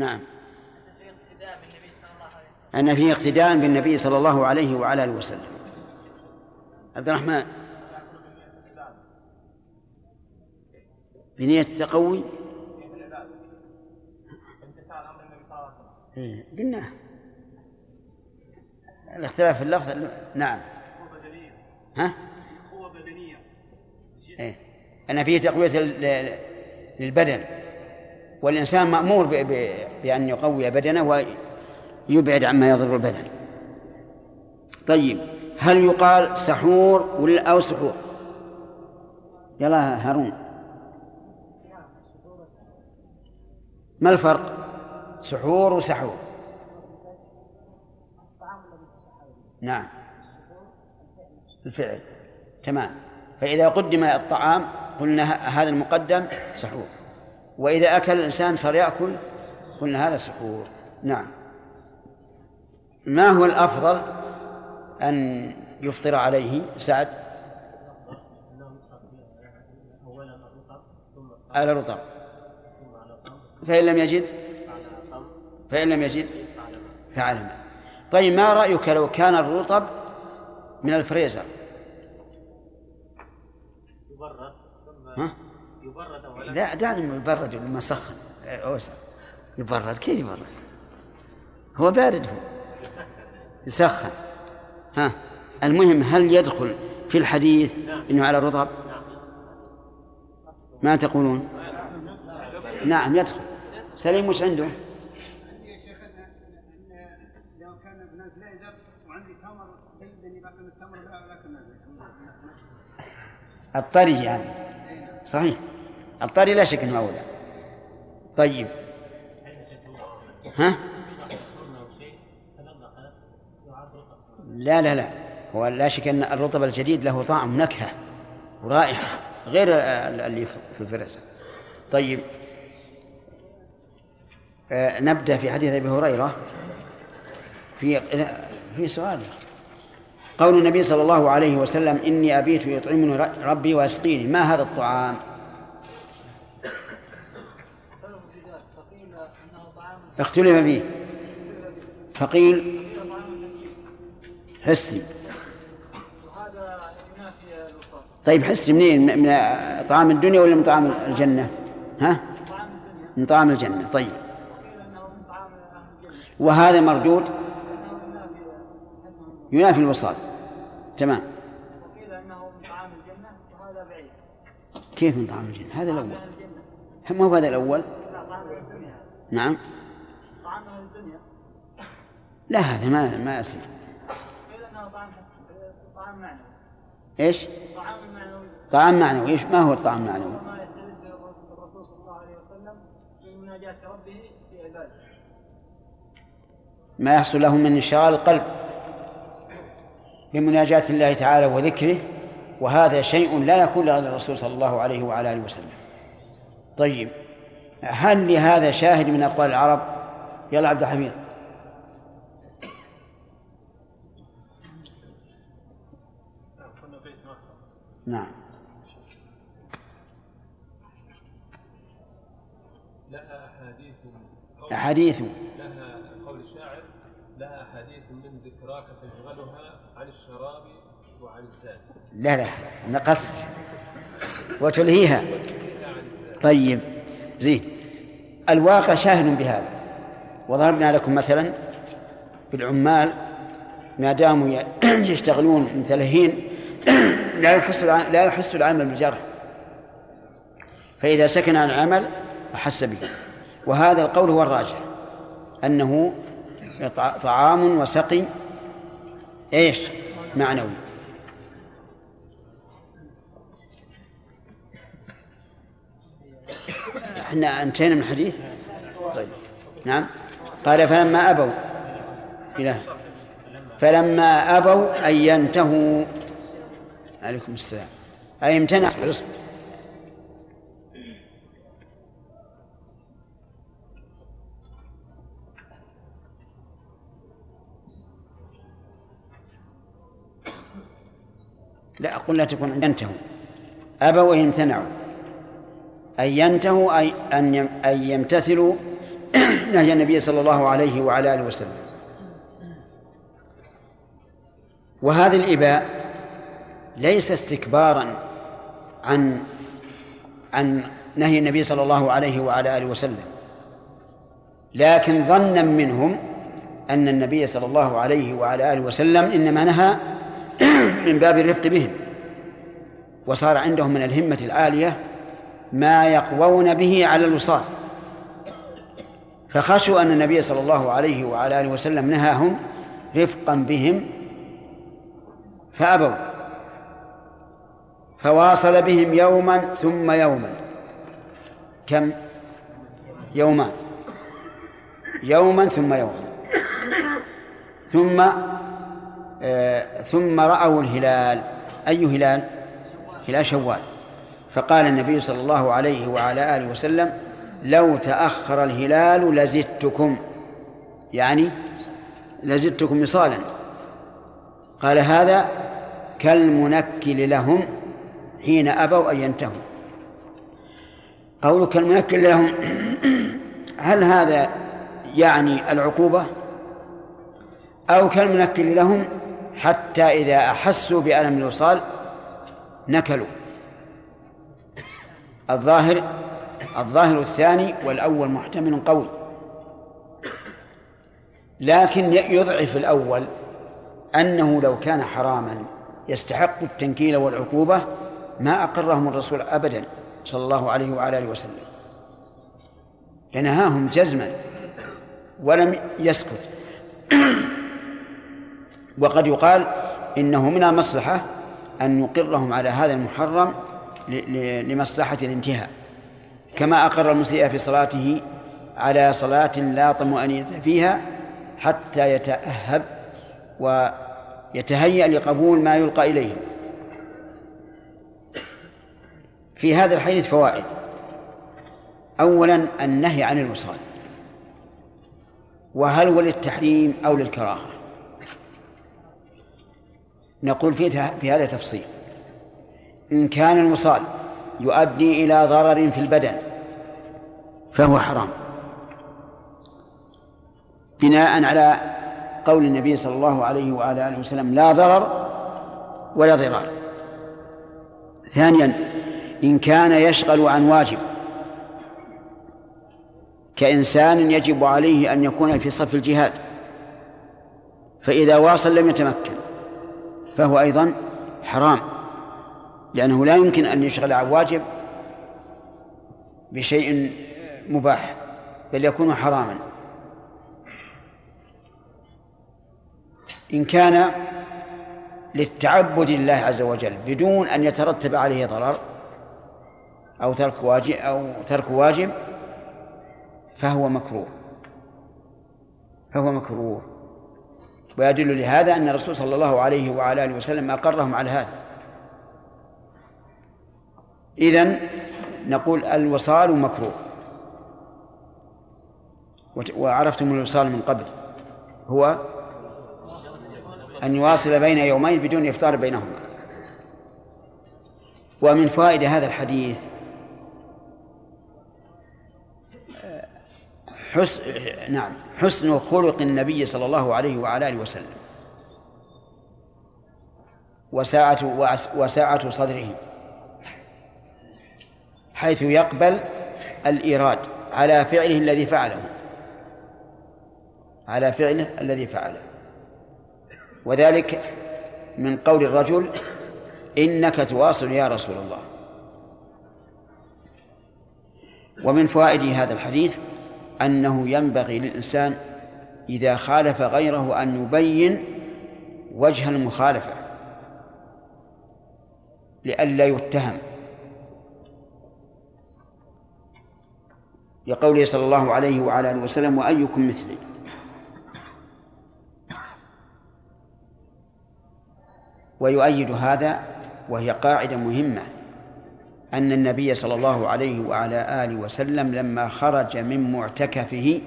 نعم. أن فيه اقتداء بالنبي صلى الله عليه وعلى آله وسلم. عبد الرحمن. بنية التقوي. إيه قلنا الاختلاف في اللفظ نعم. ها؟ قوة بدنية. إيه؟ أن فيه تقوية للبدن. والإنسان مأمور بأن يقوي بدنه ويبعد عما يضر البدن. طيب هل يقال سحور ولا أو سحور؟ يلا هارون. ما الفرق؟ سحور وسحور. نعم. الفعل. تمام. فإذا قدم الطعام قلنا هذا المقدم سحور. وإذا أكل الإنسان صار يأكل قلنا هذا سحور. نعم. ما هو الأفضل أن يفطر عليه؟ سعد؟ على رطب فإن لم يجد؟ فإن لم يجد؟ فعلى طيب ما رأيك لو كان الرطب من الفريزر؟ يبرد ها؟ يبرد أولا لا دعني يبرد لما سخن. أوسع يبرد. كيف يبرد؟ هو بارد هو. يسخن. ها. المهم هل يدخل في الحديث إنه على الرطب؟ ما تقولون؟ نعم يدخل. سليم وش عنده؟ الطري يعني. صحيح. الطري لا شك إنه أولى. طيب. ها؟ لا لا لا. هو لا شك إن الرطب الجديد له طعم نكهة ورائحة غير اللي في الفرس طيب. آه نبدأ في حديث أبي هريرة. في في سؤال. قول النبي صلى الله عليه وسلم إني أبيت يطعمني ربي ويسقيني ما هذا الطعام؟ اختلف فيه فقيل حسي طيب حسي منين؟ من طعام الدنيا ولا من طعام الجنة؟ ها؟ من طعام الجنة. طيب. وهذا مردود ينافي الوصال. تمام. كيف من طعام الجنة؟ هذا الأول. ما هو هذا الدنيا نعم. لا هذا ما ما يصير إيش؟ طعام معنوي. طعام معنوي إيش؟ ما هو الطعام المعنوي؟ الرسول صلى الله عليه وسلم من مناجاة ربه في عباده ما يحصل له من انشغال القلب بمناجاة الله تعالى وذكره وهذا شيء لا يكون لغير الرسول صلى الله عليه وعلى آله وسلم. طيب هل لهذا شاهد من أقوال العرب؟ يلا عبد الحميد. نعم. لها أحاديث أحاديث. لها قول الشاعر لها أحاديث من ذكراك تشغلها عن الشراب وعن الزاد. لا لا نقصت وتلهيها. طيب زين. الواقع شاهد بهذا. وضربنا لكم مثلا بالعمال ما داموا يشتغلون متلهين لا يحس لا يحس العمل بالجرح. فإذا سكن عن العمل أحس به. وهذا القول هو الراجح. أنه طعام وسقي. إيش؟ معنوي. إحنا أنتهينا من الحديث؟ طيب. نعم. قال فلما أبوا. إلى فلما أبوا أن ينتهوا. عليكم السلام. أي امتنعوا لا أقول لا تكون أن ينتهوا. أبوا أن يمتنعوا أن ينتهوا أي أن أن يمتثلوا نهي النبي صلى الله عليه وعلى آله وسلم. وهذا الإباء ليس استكبارا عن عن نهي النبي صلى الله عليه وعلى آله وسلم. لكن ظنا منهم أن النبي صلى الله عليه وعلى آله وسلم إنما نهى من باب الرفق بهم. وصار عندهم من الهمة العالية ما يقوون به على الوصال. فخشوا أن النبي صلى الله عليه وعلى آله وسلم نهاهم رفقا بهم فأبوا. فواصل بهم يوما ثم يوما. كم؟ يومان. يوما ثم يوما. ثم آه ثم رأوا الهلال. أي هلال؟ هلال شوال. فقال النبي صلى الله عليه وعلى آله وسلم لو تأخر الهلال لزدتكم. يعني لزدتكم وصالا. قال هذا كالمنكل لهم. حين أبوا أن ينتهوا. قولك المنكل لهم هل هذا يعني العقوبة؟ أو كالمنكل لهم حتى إذا أحسوا بألم الوصال نكلوا. الظاهر الظاهر الثاني والأول محتمل قوي. لكن يضعف الأول أنه لو كان حراما يستحق التنكيل والعقوبة ما أقرهم الرسول أبدا صلى الله عليه وعلى آله وسلم. لنهاهم جزما ولم يسكت. وقد يقال إنه من المصلحة أن نقرهم على هذا المحرم لمصلحة الانتهاء. كما أقر المسيء في صلاته على صلاة لا طمأنينة فيها حتى يتأهب ويتهيأ لقبول ما يلقى إليه. في هذا الحديث فوائد. أولا النهي عن الوصال وهل هو للتحريم أو للكراهة؟ نقول في هذا تفصيل. إن كان الوصال يؤدي إلى ضرر في البدن فهو حرام. بناء على قول النبي صلى الله عليه وعلى آله وسلم لا ضرر ولا ضرار. ثانيا إن كان يشغل عن واجب. كإنسان يجب عليه أن يكون في صف الجهاد. فإذا واصل لم يتمكن فهو أيضا حرام. لأنه لا يمكن أن يشغل عن واجب بشيء مباح بل يكون حراما. إن كان للتعبد لله عز وجل بدون أن يترتب عليه ضرر أو ترك واجب أو ترك واجب فهو مكروه. فهو مكروه. ويدل لهذا أن الرسول صلى الله عليه وعلى آله وسلم أقرهم على هذا. إذن نقول الوصال مكروه. وعرفتم الوصال من قبل. هو أن يواصل بين يومين بدون إفطار بينهما. ومن فوائد هذا الحديث حسن نعم حسن خلق النبي صلى الله عليه وعلى آله وسلم. وساعة وساعة صدره. حيث يقبل الإيراد على فعله الذي فعله. على فعله الذي فعله. وذلك من قول الرجل إنك تواصل يا رسول الله. ومن فوائد هذا الحديث أنه ينبغي للإنسان إذا خالف غيره أن يبين وجه المخالفة لئلا يتهم. لقوله صلى الله عليه وعلى آله وسلم وأيكم مثلي؟ ويؤيد هذا وهي قاعدة مهمة. أن النبي صلى الله عليه وعلى آله وسلم لما خرج من معتكفه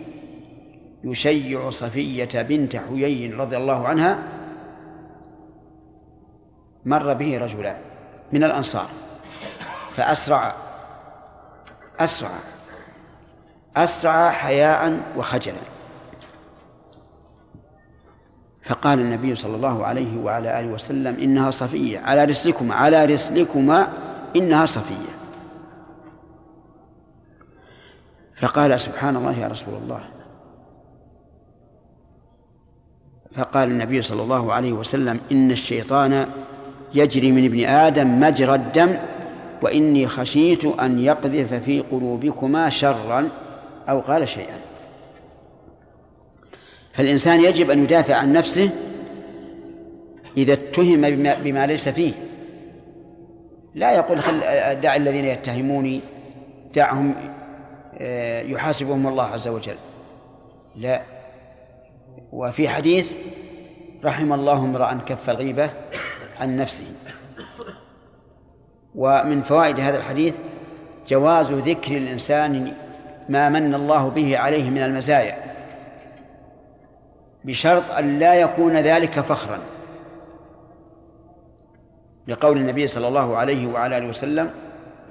يشيع صفية بنت حيي رضي الله عنها مر به رجلان من الأنصار فأسرع أسرع أسرع حياء وخجلا. فقال النبي صلى الله عليه وعلى آله وسلم إنها صفية على رسلكما على رسلكما إنها صفية. فقال سبحان الله يا رسول الله. فقال النبي صلى الله عليه وسلم إن الشيطان يجري من ابن آدم مجرى الدم وإني خشيت أن يقذف في قلوبكما شرا أو قال شيئا. فالإنسان يجب أن يدافع عن نفسه إذا اتهم بما, بما ليس فيه. لا يقول خل دع الذين يتهموني دعهم آه، يحاسبهم الله عز وجل. لا. وفي حديث رحم الله امرأ كف الغيبة عن نفسه. ومن فوائد هذا الحديث جواز ذكر الإنسان ما من الله به عليه من المزايا بشرط أن لا يكون ذلك فخرا. لقول النبي صلى الله عليه وعلى آله وسلم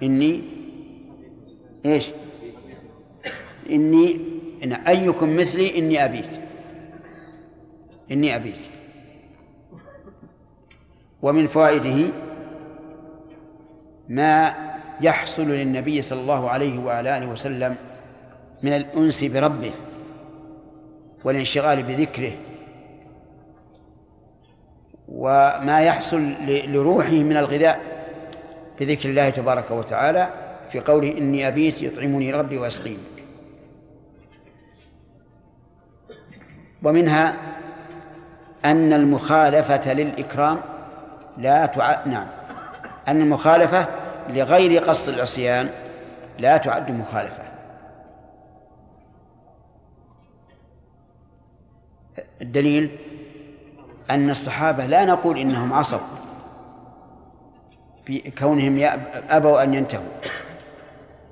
إني إيش؟ إني إن أيكم مثلي إني أبيت. إني أبيت. ومن فوائده ما يحصل للنبي صلى الله عليه وعلى آله وسلم من الأنس بربه والانشغال بذكره وما يحصل لروحه من الغذاء بذكر الله تبارك وتعالى في قوله إني أبيت يطعمني ربي ويسقيني ومنها أن المخالفة للإكرام لا تع... نعم. أن المخالفة لغير قصد العصيان لا تعد مخالفة. الدليل أن الصحابة لا نقول إنهم عصوا في كونهم أبوا أن ينتهوا.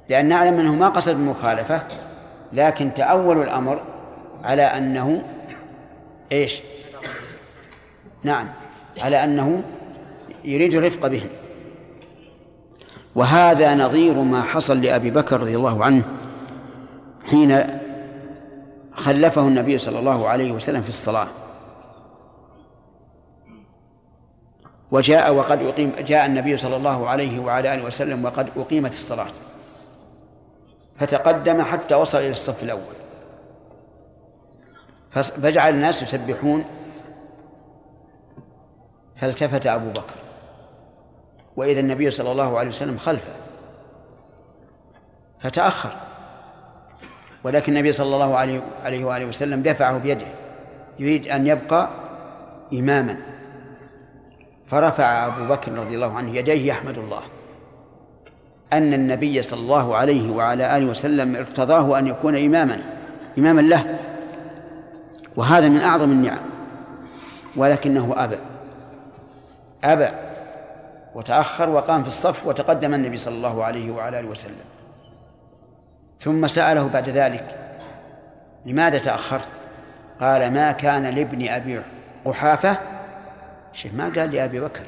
لأن نعلم أنه ما قصد المخالفة لكن تأولوا الأمر على أنه إيش؟ نعم على أنه يريد الرفق بهم. وهذا نظير ما حصل لأبي بكر رضي الله عنه حين خلفه النبي صلى الله عليه وسلم في الصلاة. وجاء وقد أقيم جاء النبي صلى الله عليه وعلى آله وسلم وقد أقيمت الصلاة. فتقدم حتى وصل إلى الصف الأول. فجعل الناس يسبحون. فالتفت أبو بكر. وإذا النبي صلى الله عليه وسلم خلفه. فتأخر. ولكن النبي صلى الله عليه وآله وسلم دفعه بيده. يريد أن يبقى إماما. فرفع أبو بكر رضي الله عنه يديه يحمد الله أن النبي صلى الله عليه وعلى آله وسلم ارتضاه أن يكون إماما إماما له. وهذا من أعظم النعم. ولكنه أبى. أبى وتأخر وقام في الصف وتقدم النبي صلى الله عليه وعلى آله وسلم. ثم سأله بعد ذلك لماذا تأخرت؟ قال ما كان لابن أبي قحافة شيخ ما قال لأبي بكر؟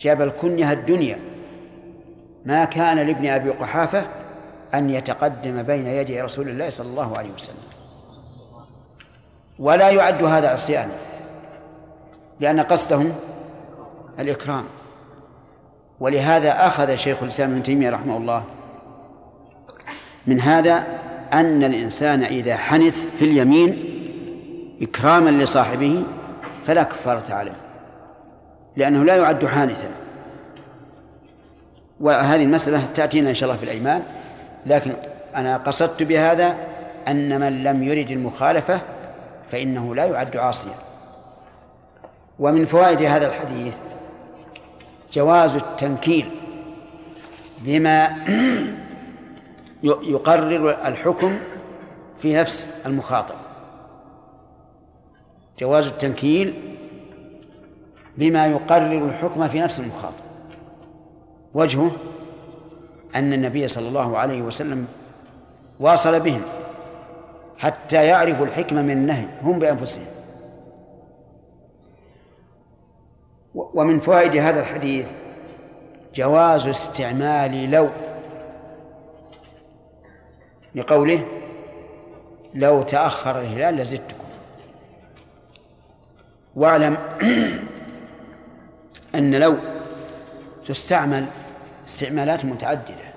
جاب الكنية الدنيا. ما كان لابن أبي قحافة أن يتقدم بين يدي رسول الله صلى الله عليه وسلم. ولا يعد هذا عصيانا لأن قصدهم الإكرام. ولهذا أخذ شيخ الإسلام ابن تيمية رحمه الله من هذا أن الإنسان إذا حنث في اليمين إكراما لصاحبه فلا كفارة عليه لأنه لا يعد حانثا وهذه المسألة تأتينا إن شاء الله في الأيمان لكن أنا قصدت بهذا أن من لم يرد المخالفة فإنه لا يعد عاصيا. ومن فوائد هذا الحديث جواز التنكيل بما يقرر الحكم في نفس المخاطب. جواز التنكيل بما يقرر الحكم في نفس المخاطب. وجهه أن النبي صلى الله عليه وسلم واصل بهم حتى يعرفوا الحكمة من النهي هم بأنفسهم. ومن فوائد هذا الحديث جواز استعمال لو لقوله لو تأخر الهلال لزدتكم واعلم أن لو تستعمل استعمالات متعددة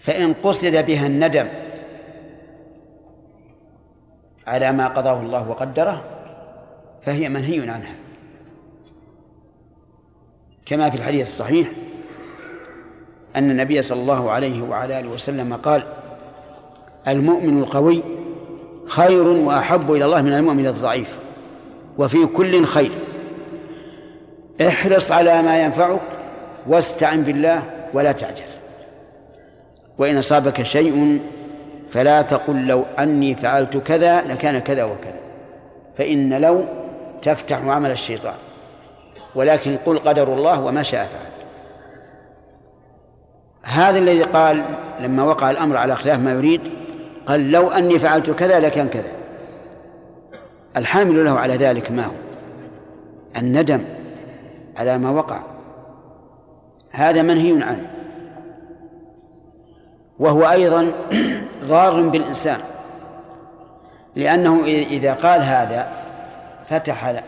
فإن قصد بها الندم على ما قضاه الله وقدره فهي منهي عنها. كما في الحديث الصحيح أن النبي صلى الله عليه وعلى آله وسلم قال المؤمن القوي خير وأحب إلى الله من المؤمن الضعيف. وفي كل خير. احرص على ما ينفعك واستعن بالله ولا تعجز. وإن أصابك شيء فلا تقل لو أني فعلت كذا لكان كذا وكذا. فإن لو تفتح عمل الشيطان. ولكن قل قدر الله وما شاء فعل. هذا الذي قال لما وقع الأمر على خلاف ما يريد قال لو أني فعلت كذا لكان كذا. الحامل له على ذلك ما هو؟ الندم على ما وقع. هذا منهي عنه. وهو أيضا ضار بالإنسان. لأنه إذا قال هذا فتح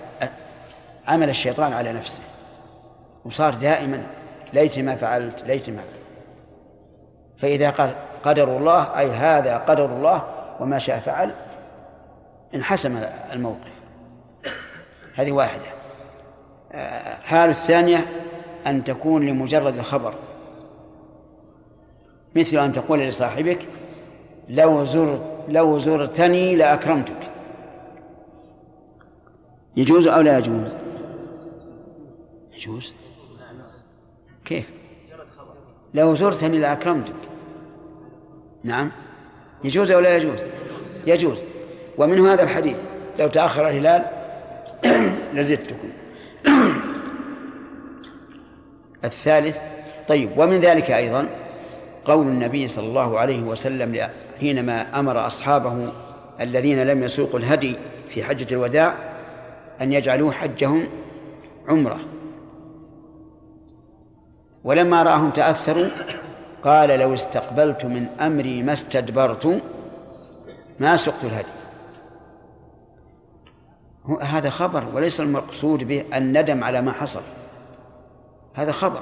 عمل الشيطان على نفسه. وصار دائما ليت ما فعلت ليت ما فعلت. فإذا قال قدر الله أي هذا قدر الله وما شاء فعل انحسم الموقف. هذه واحدة. حال الثانية أن تكون لمجرد الخبر. مثل أن تقول لصاحبك لو زرت لو زرتني لأكرمتك. يجوز أو لا يجوز؟ يجوز. كيف؟ لو زرتني لأكرمتك. نعم. يجوز أو لا يجوز؟ يجوز. ومن هذا الحديث. لو تأخر الهلال لزدتكم. الثالث طيب ومن ذلك أيضا قول النبي صلى الله عليه وسلم حينما أمر أصحابه الذين لم يسوقوا الهدي في حجة الوداع أن يجعلوا حجهم عمرة. ولما رآهم تأثروا قال لو استقبلت من أمري ما استدبرت ما سقت الهدي. هذا خبر وليس المقصود به الندم على ما حصل. هذا خبر.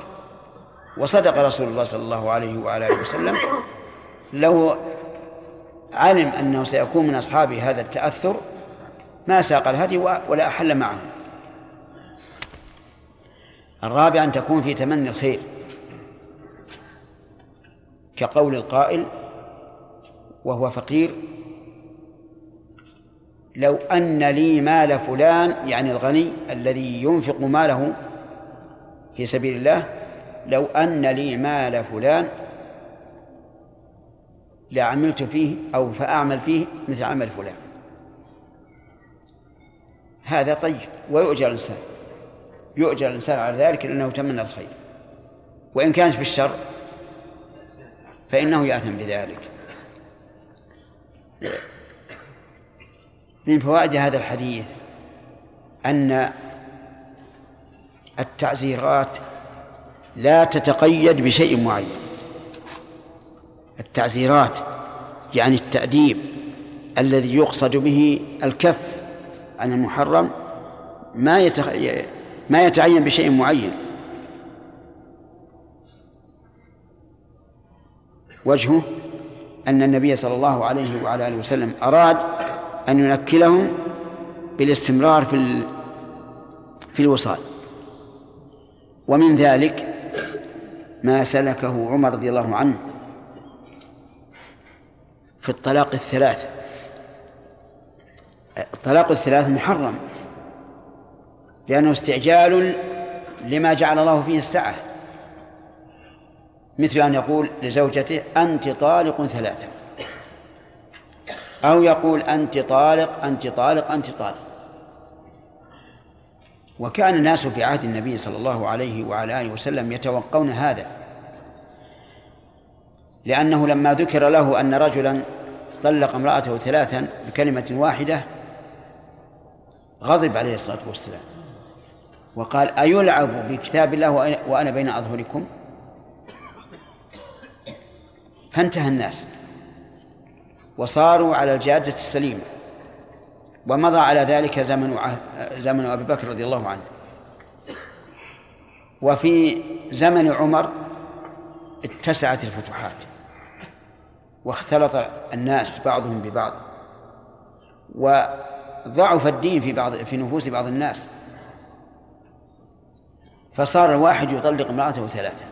وصدق رسول الله صلى الله عليه وعلى آله وسلم. لو علم أنه سيكون من اصحابه هذا التأثر. ما ساق الهدي ولا أحل معه. الرابع أن تكون في تمني الخير. كقول القائل وهو فقير لو أن لي مال فلان يعني الغني الذي ينفق ماله في سبيل الله لو أن لي مال فلان لعملت فيه أو فأعمل فيه مثل عمل فلان. هذا طيب ويؤجر الإنسان. يؤجر الإنسان على ذلك لأنه تمنى الخير. وإن كانت في الشر فإنه يأثم بذلك. من فوائد هذا الحديث أن التعزيرات لا تتقيد بشيء معين. التعزيرات يعني التأديب الذي يقصد به الكف عن المحرم ما ما يتعين بشيء معين. وجهه أن النبي صلى الله عليه وعلى آله وسلم أراد أن ينكلهم بالاستمرار في في الوصال. ومن ذلك ما سلكه عمر رضي الله عنه في الطلاق الثلاث. الطلاق الثلاث محرم لأنه استعجال لما جعل الله فيه السعة مثل أن يقول لزوجته أنت طالق ثلاثة. أو يقول أنت طالق أنت طالق أنت طالق. وكان الناس في عهد النبي صلى الله عليه وعلى آله وسلم يتوقون هذا. لأنه لما ذكر له أن رجلا طلق امرأته ثلاثا بكلمة واحدة غضب عليه الصلاة والسلام. وقال أيلعب بكتاب الله وأنا بين أظهركم؟ فانتهى الناس. وصاروا على الجادة السليمة. ومضى على ذلك زمن زمن أبي بكر رضي الله عنه. وفي زمن عمر اتسعت الفتوحات. واختلط الناس بعضهم ببعض. وضعف الدين في بعض في نفوس بعض الناس. فصار الواحد يطلق امرأته ثلاثة.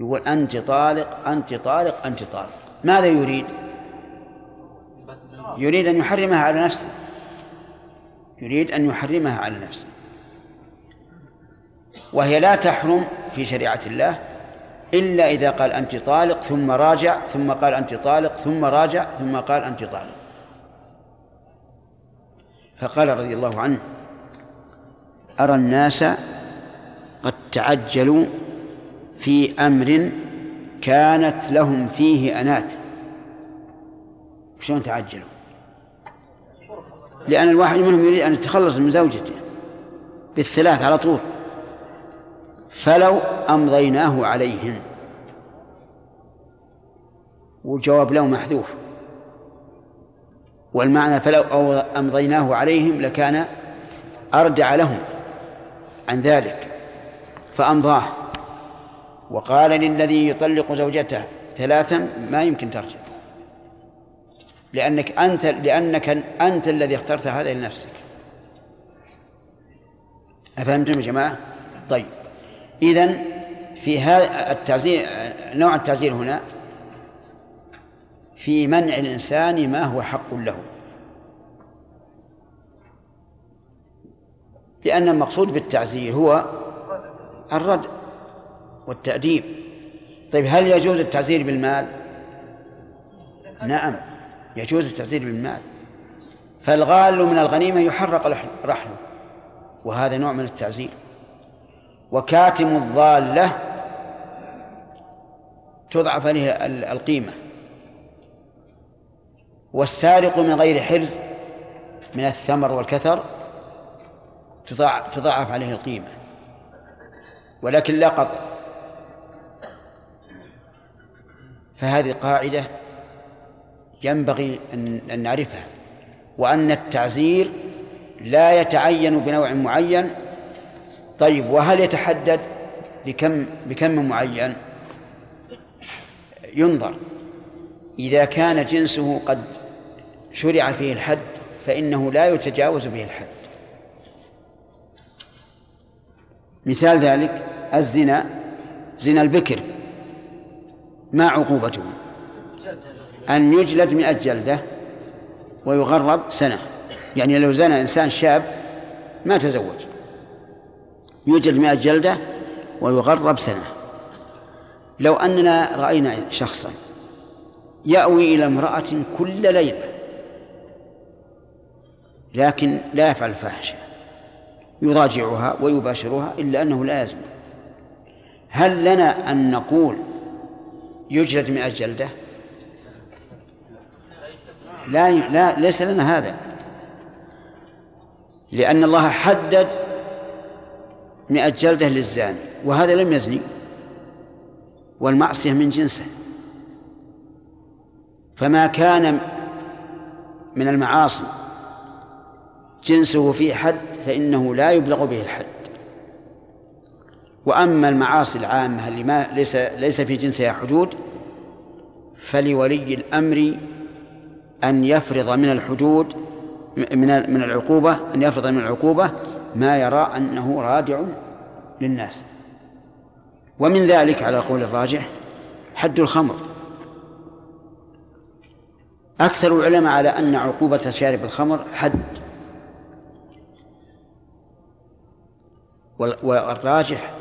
يقول أنت طالق أنت طالق أنت طالق. ماذا يريد؟ يريد أن يحرمها على نفسه. يريد أن يحرمها على نفسه. وهي لا تحرم في شريعة الله إلا إذا قال أنت طالق ثم راجع ثم قال أنت طالق ثم راجع ثم قال أنت طالق. فقال رضي الله عنه أرى الناس قد تعجلوا في أمر كانت لهم فيه أنات. شلون تعجلوا؟ لأن الواحد منهم يريد أن يتخلص من زوجته بالثلاث على طول. فلو أمضيناه عليهم. والجواب له محذوف. والمعنى فلو أمضيناه عليهم لكان أردع لهم عن ذلك. فأمضاه. وقال للذي يطلق زوجته ثلاثا ما يمكن ترجع. لأنك أنت لأنك أنت الذي اخترت هذا لنفسك. أفهمتم يا جماعة؟ طيب. إذن في هذا التعزير نوع التعزير هنا في منع الإنسان ما هو حق له. لأن المقصود بالتعزير هو الرد والتأديب. طيب هل يجوز التعزير بالمال؟ نعم. يجوز التعزير بالمال. فالغال من الغنيمة يحرق رحله وهذا نوع من التعزير. وكاتم الضالة تضعف عليه القيمة. والسارق من غير حرز من الثمر والكثر تضاعف عليه القيمة. ولكن لا قطع. فهذه قاعدة ينبغي أن نعرفها وأن التعزير لا يتعين بنوع معين. طيب وهل يتحدد بكم بكم معين؟ ينظر. إذا كان جنسه قد شرع فيه الحد فإنه لا يتجاوز به الحد. مثال ذلك الزنا زنا البكر. ما عقوبته؟ أن يجلد مئة جلدة ويغرب سنة. يعني لو زنى إنسان شاب ما تزوج. يجلد مئة جلدة ويغرب سنة. لو أننا رأينا شخصا يأوي إلى امرأة كل ليلة لكن لا يفعل الفاحشة يراجعها ويباشرها إلا أنه لا يزني. هل لنا أن نقول يجلد مئة جلدة؟ لا لا ليس لنا هذا. لأن الله حدد مئة جلدة للزاني وهذا لم يزني. والمعصية من جنسه. فما كان من المعاصي جنسه فيه حد فإنه لا يبلغ به الحد. وأما المعاصي العامة اللي ما ليس ليس في جنسها حدود فلولي الأمر أن يفرض من الحدود من من العقوبة أن يفرض من العقوبة ما يرى أنه رادع للناس. ومن ذلك على قول الراجح حد الخمر. أكثر العلماء على أن عقوبة شارب الخمر حد. والراجح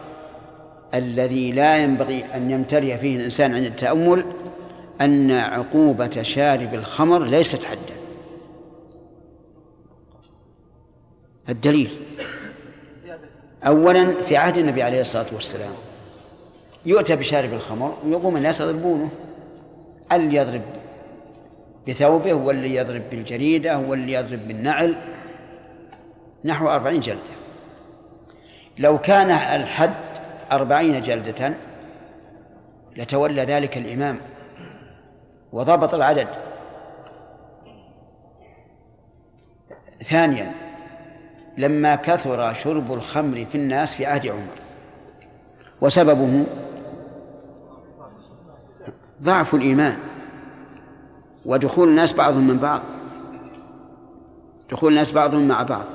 الذي لا ينبغي أن يمتري فيه الإنسان عند التأمل أن عقوبة شارب الخمر ليست حدا. الدليل. أولا في عهد النبي عليه الصلاة والسلام يؤتى بشارب الخمر ويقوم الناس يضربونه. اللي يضرب بثوبه؟ واللي يضرب بالجريدة؟ واللي يضرب بالنعل؟ نحو أربعين جلدة. لو كان الحد أربعين جلدة لتولى ذلك الإمام. وضبط العدد. ثانيا لما كثر شرب الخمر في الناس في عهد عمر. وسببه ضعف الإيمان. ودخول الناس بعضهم من بعض. دخول الناس بعضهم مع بعض.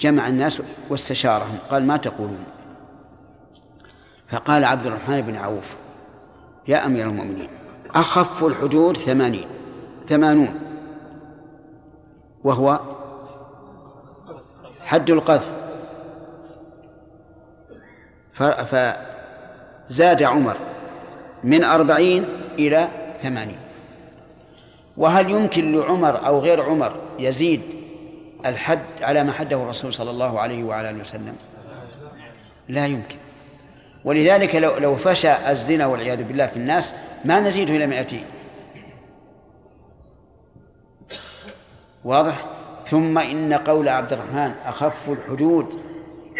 جمع الناس واستشارهم. قال ما تقولون. فقال عبد الرحمن بن عوف يا أمير المؤمنين. أخف الحدود ثمانين. ثمانون. وهو حد القذف. فزاد عمر من أربعين إلى ثمانين. وهل يمكن لعمر أو غير عمر يزيد الحد على ما حده الرسول صلى الله عليه وعلى آله وسلم؟ لا يمكن. ولذلك لو لو فشى الزنا والعياذ بالله في الناس ما نزيده إلى مائتين واضح؟ ثم إن قول عبد الرحمن أخف الحدود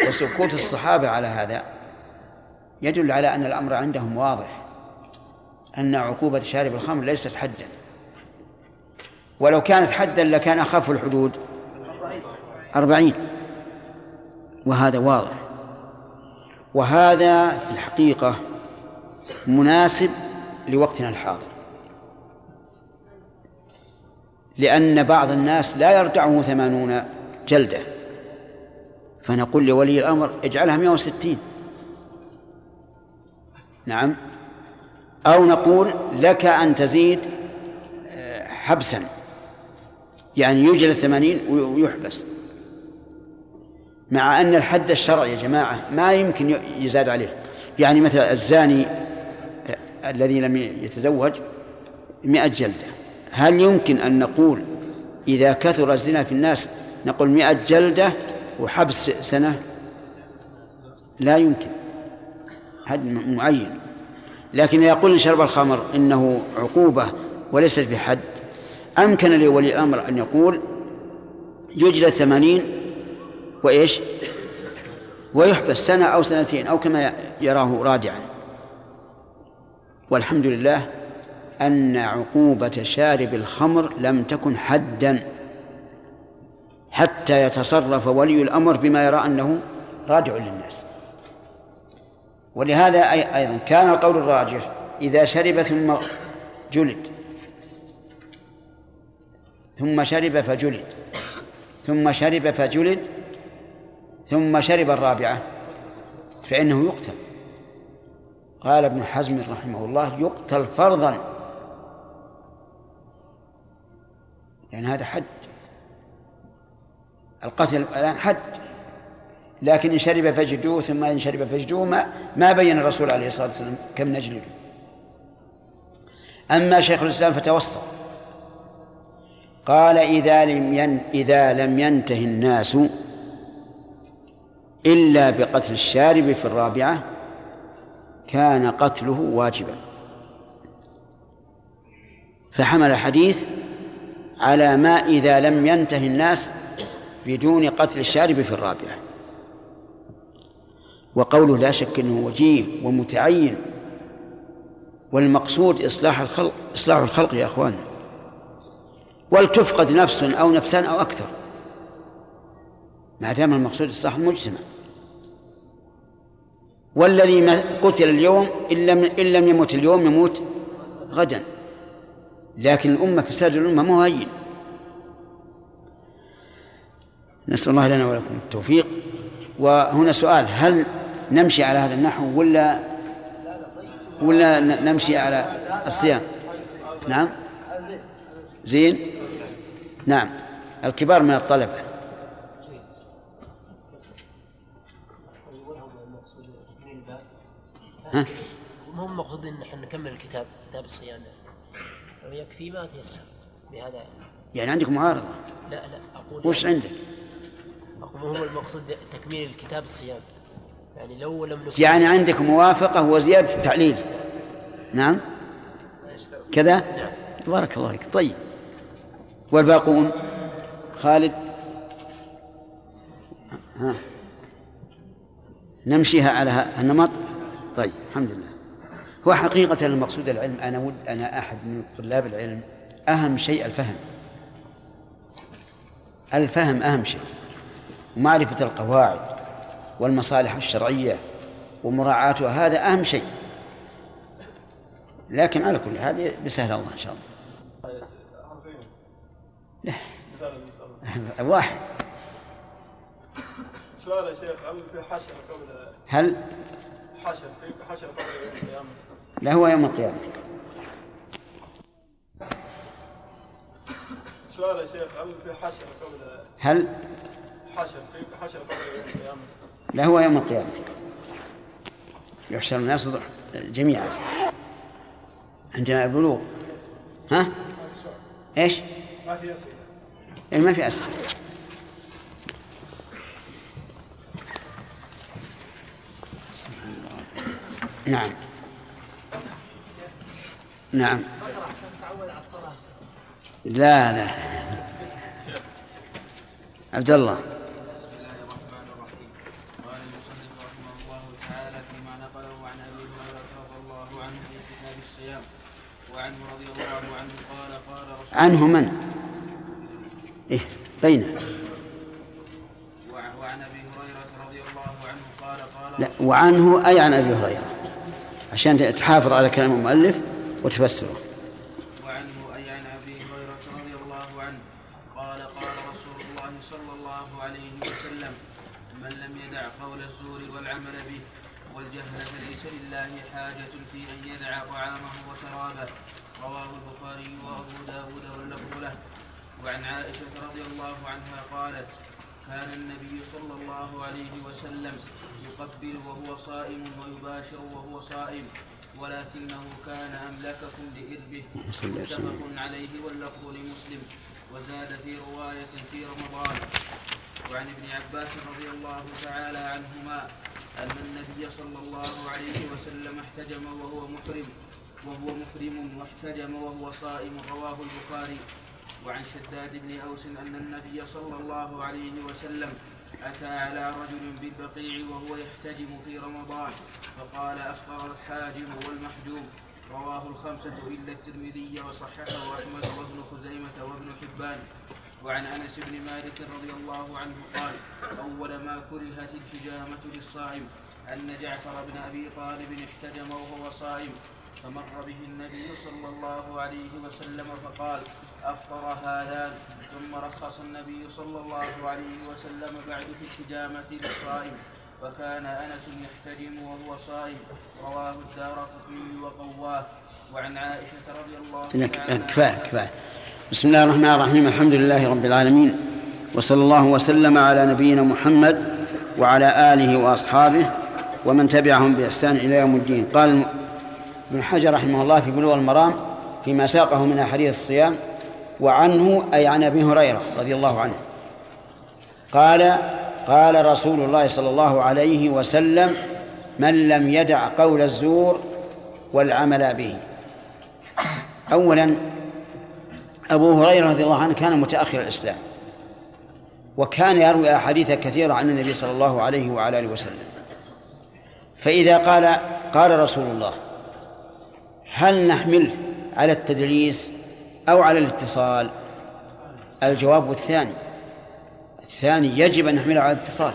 وسكوت الصحابة على هذا يدل على أن الأمر عندهم واضح أن عقوبة شارب الخمر ليست حدا. ولو كانت حدا لكان أخف الحدود أربعين. وهذا واضح. وهذا في الحقيقة مناسب لوقتنا الحاضر. لأن بعض الناس لا يرجعه ثمانون جلدة. فنقول لولي الأمر اجعلها 160 نعم. أو نقول لك أن تزيد آه، حبسا. يعني يجلد ثمانين ويحبس. مع أن الحد الشرعي يا جماعة ما يمكن يزاد عليه. يعني مثلا الزاني آه، الذي لم يتزوج مئة جلدة. هل يمكن أن نقول إذا كثر الزنا في الناس نقول مئة جلدة وحبس سنة؟ لا يمكن. حد معين. لكن يقول شرب الخمر إنه عقوبة وليست بحد أمكن لولي الأمر أن يقول يجلد ثمانين وإيش؟ ويحبس سنة أو سنتين أو كما يراه راجعا. والحمد لله أن عقوبة شارب الخمر لم تكن حدا حتى يتصرف ولي الأمر بما يرى أنه راجع للناس. ولهذا أيضا كان القول الراجح إذا شرب ثم جلد ثم شرب فجلد ثم شرب فجلد ثم شرب الرابعة فإنه يقتل. قال ابن حزم رحمه الله يقتل فرضا. لأن هذا حد. القتل الآن حد. لكن إن شرب فجدوه ثم إن شرب فجدوه ما, ما بين الرسول عليه الصلاة والسلام كم نجلده أما شيخ الإسلام فتوسط. قال إذا لم ين إذا لم ينته الناس إلا بقتل الشارب في الرابعة كان قتله واجبا. فحمل الحديث على ما إذا لم ينته الناس بدون قتل الشارب في الرابعة. وقوله لا شك أنه وجيه ومتعين والمقصود إصلاح الخلق إصلاح الخلق يا أخوان. ولتفقد نفس أو نفسان أو أكثر. ما دام المقصود إصلاح المجتمع والذي قتل اليوم إن لم إن لم يمت اليوم يموت غدا. لكن الأمة فساد الأمة مو هين. نسأل الله لنا ولكم التوفيق. وهنا سؤال هل نمشي على هذا النحو ولا ولا نمشي على الصيام؟ نعم. زين. نعم. الكبار من الطلبة. ها؟ هم مقصودين إن إحنا نكمل الكتاب؟ كتاب الصيام ويكفي ما تيسر بهذا؟ يعني عندك معارضة. لا لا أقول وش يعني عندك؟ أقول هو المقصود تكميل الكتاب الصيام يعني لو لم نكن يعني عندك موافقة وزيادة التعليل. نعم؟ كذا؟ نعم. بارك الله فيك. طيب. والباقون؟ خالد؟ ها؟ نمشيها على النمط؟ طيب الحمد لله. هو حقيقة المقصود العلم أنا ود أنا أحد من طلاب العلم أهم شيء الفهم. الفهم أهم شيء. ومعرفة القواعد والمصالح الشرعية ومراعاتها هذا أهم شيء. لكن على كل حال بسهل الله إن شاء الله. لا. واحد. سؤال يا شيخ هل في حشر قبل هل؟ حشر في حشر قبل القيامة؟ لا هو يوم القيامة. سؤال يا شيخ هل في حشر قبل هل؟ حشر في حشر قبل القيامة؟ لا هو يوم القيامة. يحشر الناس جميعا. عندنا البلوغ. ها؟ إيش؟ ما في أسئلة. يعني ما في أسئلة. نعم. نعم. لا لا. عبد الله. بسم الله الرحمن الرحيم قال المصنف رحمه الله تعالى فيما نقله عن ابي هريره رضي الله عنه في كتاب الصيام وعنه رضي الله عنه قال قال رسول عنه من؟ إيه بينه. وع- وعن أبي هريرة رضي الله عنه قال قال لا وعنه أي عن أبي هريرة؟ عشان تحافظ على كلام المؤلف وتفسره. وعنه أي عن أبي هريرة رضي الله عنه قال قال رسول الله صلى الله عليه وسلم من لم يدع قول الزور والعمل به والجهل فليس لله حاجة في أن يدع طعامه وشرابه رواه البخاري وأبو واللفظ له. وعن عائشة رضي الله عنها قالت كان النبي صلى الله عليه وسلم يقبل وهو صائم ويباشر وهو صائم ولكنه كان أملككم لإربه. متفق عليه واللفظ لمسلم. وزاد في رواية في رمضان. وعن ابن عباس رضي الله تعالى عنهما أن النبي صلى الله عليه وسلم احتجم وهو محرم وهو محرم واحتجم وهو صائم رواه البخاري. وعن شداد بن أوس أن النبي صلى الله عليه وسلم أتى على رجل بالبقيع وهو يحتجم في رمضان فقال أفطر الحاجم والمحجوم. رواه الخمسة إلا الترمذي وصححه أحمد وابن خزيمة وابن حبان. وعن أنس بن مالك رضي الله عنه قال أول ما كرهت الحجامة للصائم أن جعفر بن أبي طالب احتجم وهو صائم فمر به النبي صلى الله عليه وسلم فقال أفطر هذان ثم رخص النبي صلى الله عليه وسلم بعد في الحجامة للصائم وكان أنس يحتجم وهو صائم. رواه الدار قطني وقواه. وعن عائشة رضي الله تعالى كفاية كفاية. بسم الله الرحمن الرحيم. الحمد لله رب العالمين. وصلى الله وسلم على نبينا محمد وعلى آله وأصحابه ومن تبعهم بإحسان إلى يوم الدين. قال ابن حجر رحمه الله في بلوغ المرام فيما ساقه من أحاديث الصيام وعنه أي عن أبي هريرة رضي الله عنه. قال قال رسول الله صلى الله عليه وسلم من لم يدع قول الزور والعمل به. أولا أبو هريرة رضي الله عنه كان متأخر الإسلام وكان يروي أحاديث كثيرة عن النبي صلى الله عليه وعلى آله وسلم. فإذا قال قال رسول الله هل نحمله على التدليس أو على الاتصال. الجواب الثاني. الثاني يجب أن نحمله على الاتصال.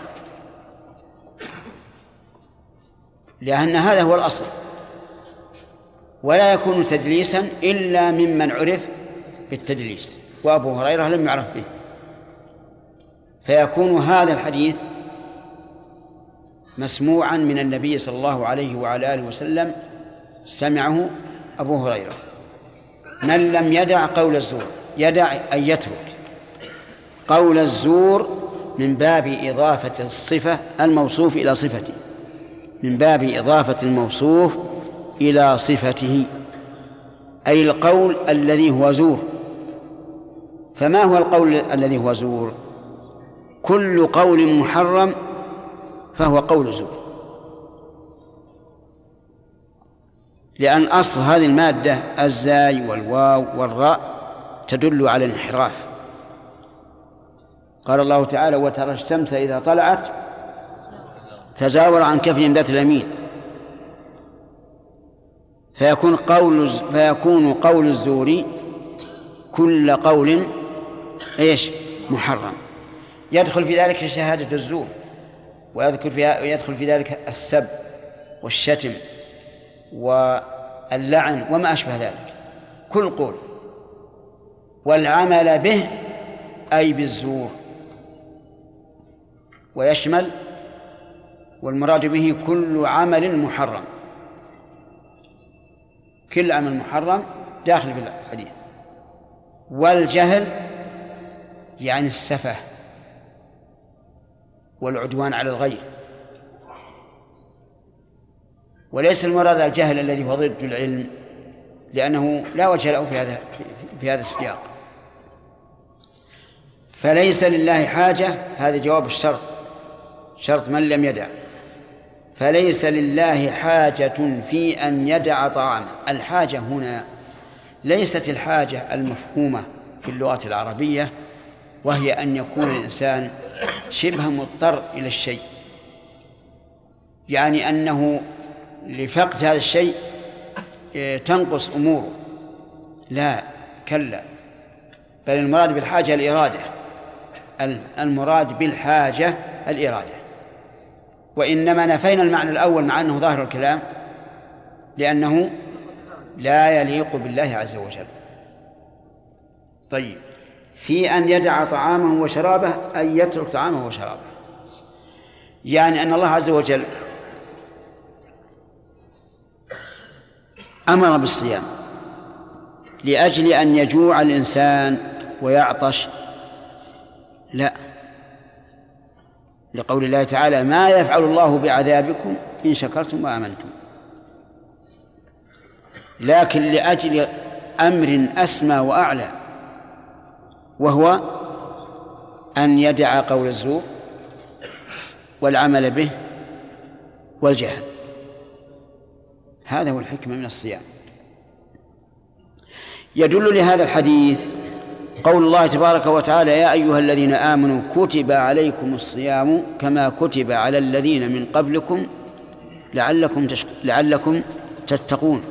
لأن هذا هو الأصل. ولا يكون تدليسا إلا ممن عرف بالتدليس. وأبو هريرة لم يعرف به. فيكون هذا الحديث مسموعا من النبي صلى الله عليه وعلى آله وسلم. سمعه أبو هريرة. من لم يدع قول الزور يدع أن يترك. قول الزور من باب إضافة الصفة الموصوف إلى صفته. من باب إضافة الموصوف إلى صفته. أي القول الذي هو زور. فما هو القول الذي هو زور؟ كل قول محرم فهو قول زور. لأن أصل هذه المادة الزاي والواو والراء تدل على الانحراف. قال الله تعالى وترى الشمس إذا طلعت تزاور عن كفهم ذات اليمين فيكون قول فيكون قول الزور كل قول إيش؟ محرم. يدخل في ذلك شهادة الزور ويذكر فيها يدخل في ذلك السب والشتم. واللعن وما أشبه ذلك. كل قول. والعمل به أي بالزور. ويشمل والمراد به كل عمل محرم. كل عمل محرم داخل في الحديث. والجهل يعني السفه والعدوان على الغير. وليس المراد الجهل الذي هو ضد العلم لأنه لا وجه له في هذا في هذا السياق. فليس لله حاجة هذا جواب الشرط شرط من لم يدع. فليس لله حاجة في أن يدع طعامه الحاجة هنا ليست الحاجة المفهومة في اللغة العربية وهي أن يكون الإنسان شبه مضطر إلى الشيء. يعني أنه لفقد هذا الشيء آه، تنقص أموره. لا كلا. بل المراد بالحاجة الإرادة. المراد بالحاجة الإرادة. وإنما نفينا المعنى الأول مع أنه ظاهر الكلام لأنه لا يليق بالله عز وجل. طيب. في أن يدع طعامه وشرابه أن يترك طعامه وشرابه. يعني أن الله عز وجل أمر بالصيام لأجل أن يجوع الإنسان ويعطش. لا. لقول الله تعالى ما يفعل الله بعذابكم إن شكرتم وآمنتم. لكن لأجل أمر أسمى وأعلى وهو أن يدع قول الزور والعمل به والجهل هذا هو الحكمة من الصيام. يدل لهذا الحديث قول الله تبارك وتعالى يا أيها الذين آمنوا كتب عليكم الصيام كما كتب على الذين من قبلكم لعلكم تشك... لعلكم تتقون.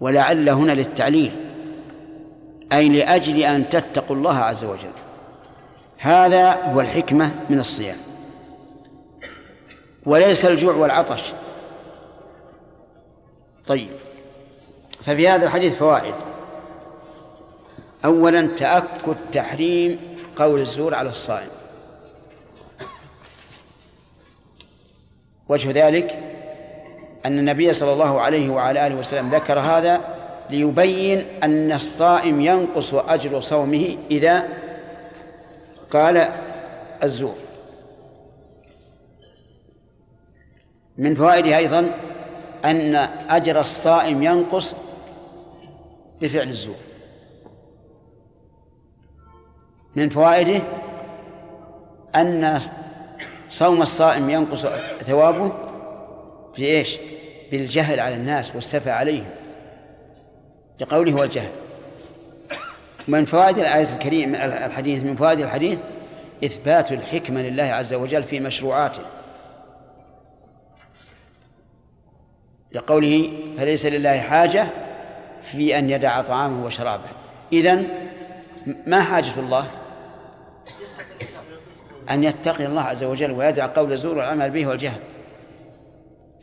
ولعل هنا للتعليل أي لأجل أن تتقوا الله عز وجل. هذا هو الحكمة من الصيام. وليس الجوع والعطش. طيب. ففي هذا الحديث فوائد. أولا تأكد تحريم قول الزور على الصائم. وجه ذلك أن النبي صلى الله عليه وعلى آله وسلم ذكر هذا ليبين أن الصائم ينقص أجر صومه إذا قال الزور. من فوائده أيضا أن أجر الصائم ينقص بفعل الزور. من فوائده أن صوم الصائم ينقص ثوابه بإيش؟ بالجهل على الناس والسفة عليهم. لقوله هو الجهل. من فوائد الآية الكريمة الحديث من فوائد الحديث إثبات الحكمة لله عز وجل في مشروعاته. لقوله فليس لله حاجة في أن يدع طعامه وشرابه. إذن ما حاجة الله؟ أن يتقي الله عز وجل ويدع قول الزور والعمل به والجهل.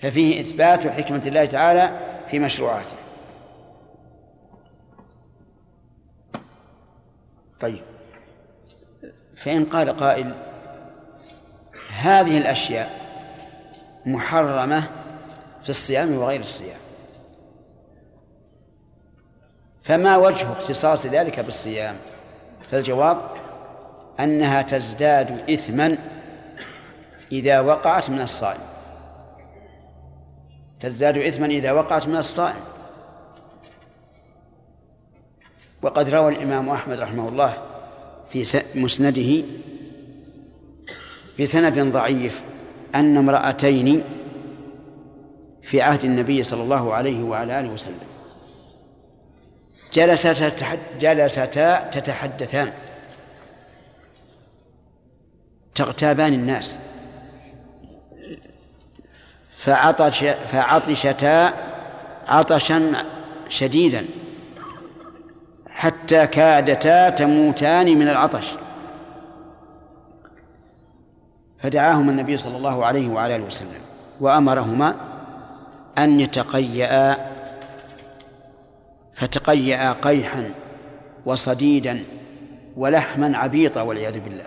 ففيه إثبات حكمة الله تعالى في مشروعاته. طيب. فإن قال قائل هذه الأشياء محرمة في الصيام وغير الصيام. فما وجه اختصاص ذلك بالصيام؟ فالجواب أنها تزداد إثما إذا وقعت من الصائم. تزداد إثما إذا وقعت من الصائم. وقد روى الإمام أحمد رحمه الله في مسنده بسند ضعيف أن امرأتين في عهد النبي صلى الله عليه وعلى آله وسلم. جلستا جلستا تتحدثان. تغتابان الناس. فعطش فعطشتا عطشا شديدا. حتى كادتا تموتان من العطش. فدعاهما النبي صلى الله عليه وعلى آله وسلم. وأمرهما أن يتقيأ فتقيأ قيحا وصديدا ولحما عبيطا والعياذ بالله.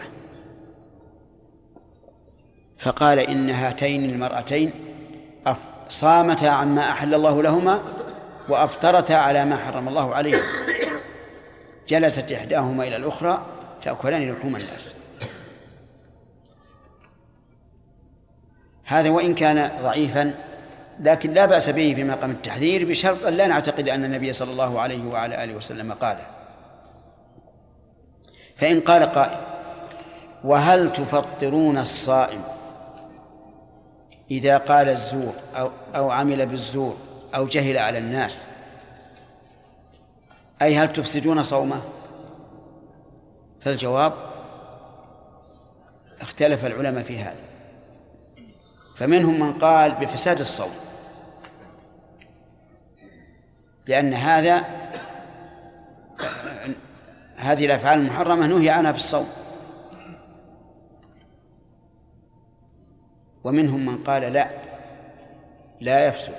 فقال إن هاتين المرأتين صامتا عما أحل الله لهما وأفطرتا على ما حرم الله عليهما جلست إحداهما إلى الأخرى تأكلان لحوم الناس. هذا وإن كان ضعيفا لكن لا بأس به في مقام التحذير بشرط أن لا نعتقد أن النبي صلى الله عليه وعلى آله وسلم قاله فإن قال قائل وهل تفطرون الصائم إذا قال الزور أو, أو عمل بالزور أو جهل على الناس؟ أي هل تفسدون صومه؟ فالجواب اختلف العلماء في هذا. فمنهم من قال بفساد الصوم. لأن هذا هذه الأفعال المحرمة نهي عنها في الصوم. ومنهم من قال لا لا يفسد.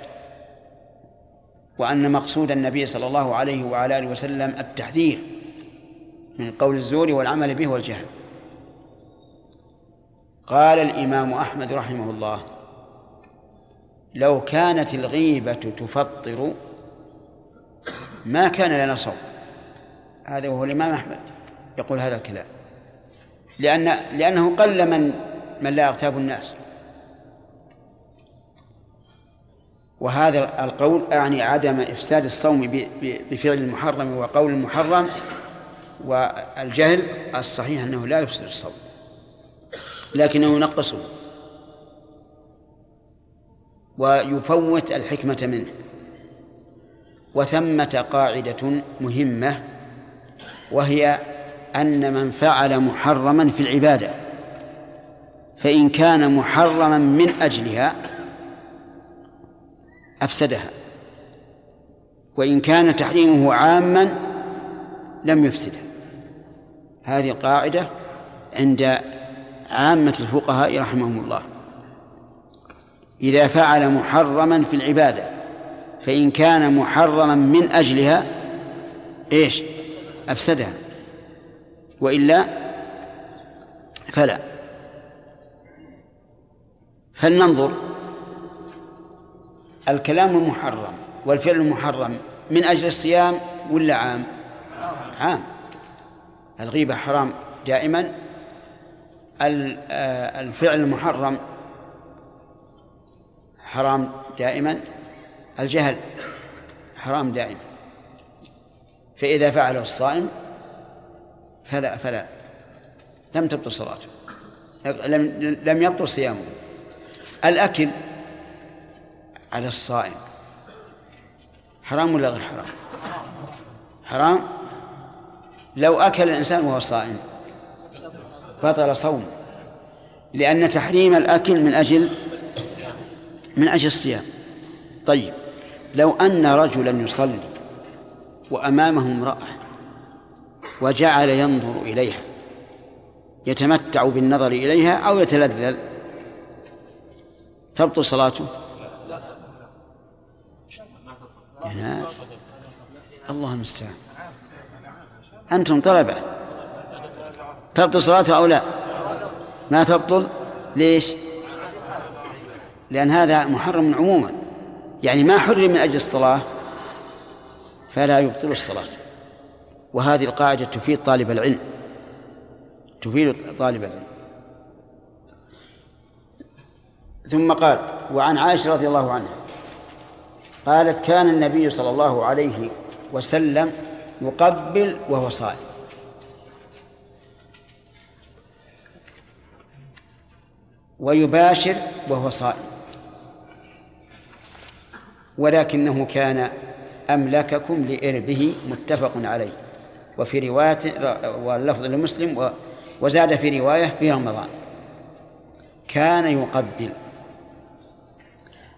وأن مقصود النبي صلى الله عليه وعلى آله وسلم التحذير من قول الزور والعمل به والجهل. قال الإمام أحمد رحمه الله لو كانت الغيبة تفطر ما كان لنا صوم. هذا وهو الإمام أحمد يقول هذا الكلام. لأن لأنه قل من من لا يغتاب الناس. وهذا القول أعني عدم إفساد الصوم بفعل المحرم وقول المحرم والجهل الصحيح أنه لا يفسد الصوم. لكنه ينقصه. ويفوت الحكمة منه. وثمة قاعدة مهمة وهي أن من فعل محرما في العبادة فإن كان محرما من أجلها أفسدها. وإن كان تحريمه عاما لم يفسدها هذه القاعدة عند عامة الفقهاء رحمهم الله. إذا فعل محرما في العبادة فإن كان محرما من أجلها إيش؟ أفسدها. وإلا فلا. فلننظر. الكلام المحرم والفعل المحرم من أجل الصيام ولا عام؟ عام. الغيبة حرام دائما. الفعل المحرم حرام دائما. الجهل حرام دائما. فإذا فعله الصائم فلا فلا. لم تبطل صلاته. لم لم يبطل صيامه. الأكل على الصائم حرام ولا غير حرام؟ حرام. لو أكل الإنسان وهو صائم بطل صومه لأن تحريم الأكل من أجل من أجل الصيام. طيب لو أن رجلا يصلي وأمامه امرأة وجعل ينظر إليها يتمتع بالنظر إليها أو يتلذذ تبطل صلاته؟ يا ناس الله المستعان. أنتم طلبة. تبطل صلاته أو لا؟ ما تبطل؟ ليش؟ لأن هذا محرم عموما. يعني ما حرم من أجل الصلاة فلا يبطل الصلاة. وهذه القاعدة تفيد طالب العلم. تفيد طالب العلم. ثم قال وعن عائشة رضي الله عنها قالت كان النبي صلى الله عليه وسلم يقبل وهو صائم. ويباشر وهو صائم. ولكنه كان أملككم لإربه متفق عليه. وفي رواية واللفظ لمسلم وزاد في رواية في رمضان. كان يقبل.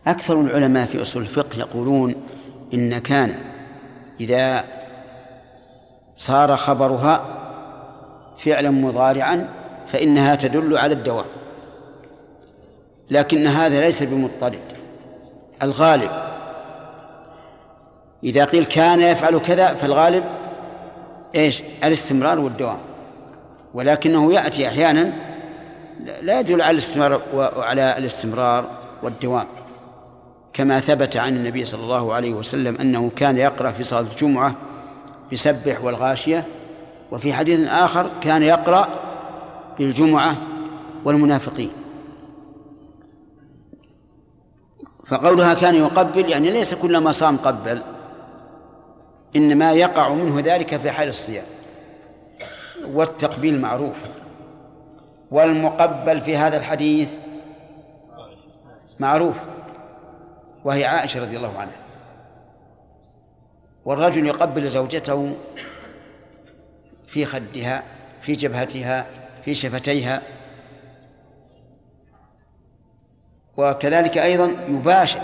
أكثر العلماء في أصول الفقه يقولون إن كان إذا صار خبرها فعلا مضارعا فإنها تدل على الدوام لكن هذا ليس بمضطرد. الغالب إذا قيل كان يفعل كذا فالغالب إيش؟ الاستمرار والدوام. ولكنه يأتي أحيانا لا يدل على الاستمرار وعلى الاستمرار والدوام. كما ثبت عن النبي صلى الله عليه وسلم أنه كان يقرأ في صلاة الجمعة يسبح والغاشية وفي حديث آخر كان يقرأ بالجمعة والمنافقين. فقولها كان يقبل يعني ليس كلما صام قبل إنما يقع منه ذلك في حال الصيام. والتقبيل معروف. والمقبل في هذا الحديث معروف وهي عائشة رضي الله عنها. والرجل يقبل زوجته في خدها في جبهتها في شفتيها وكذلك أيضا يباشر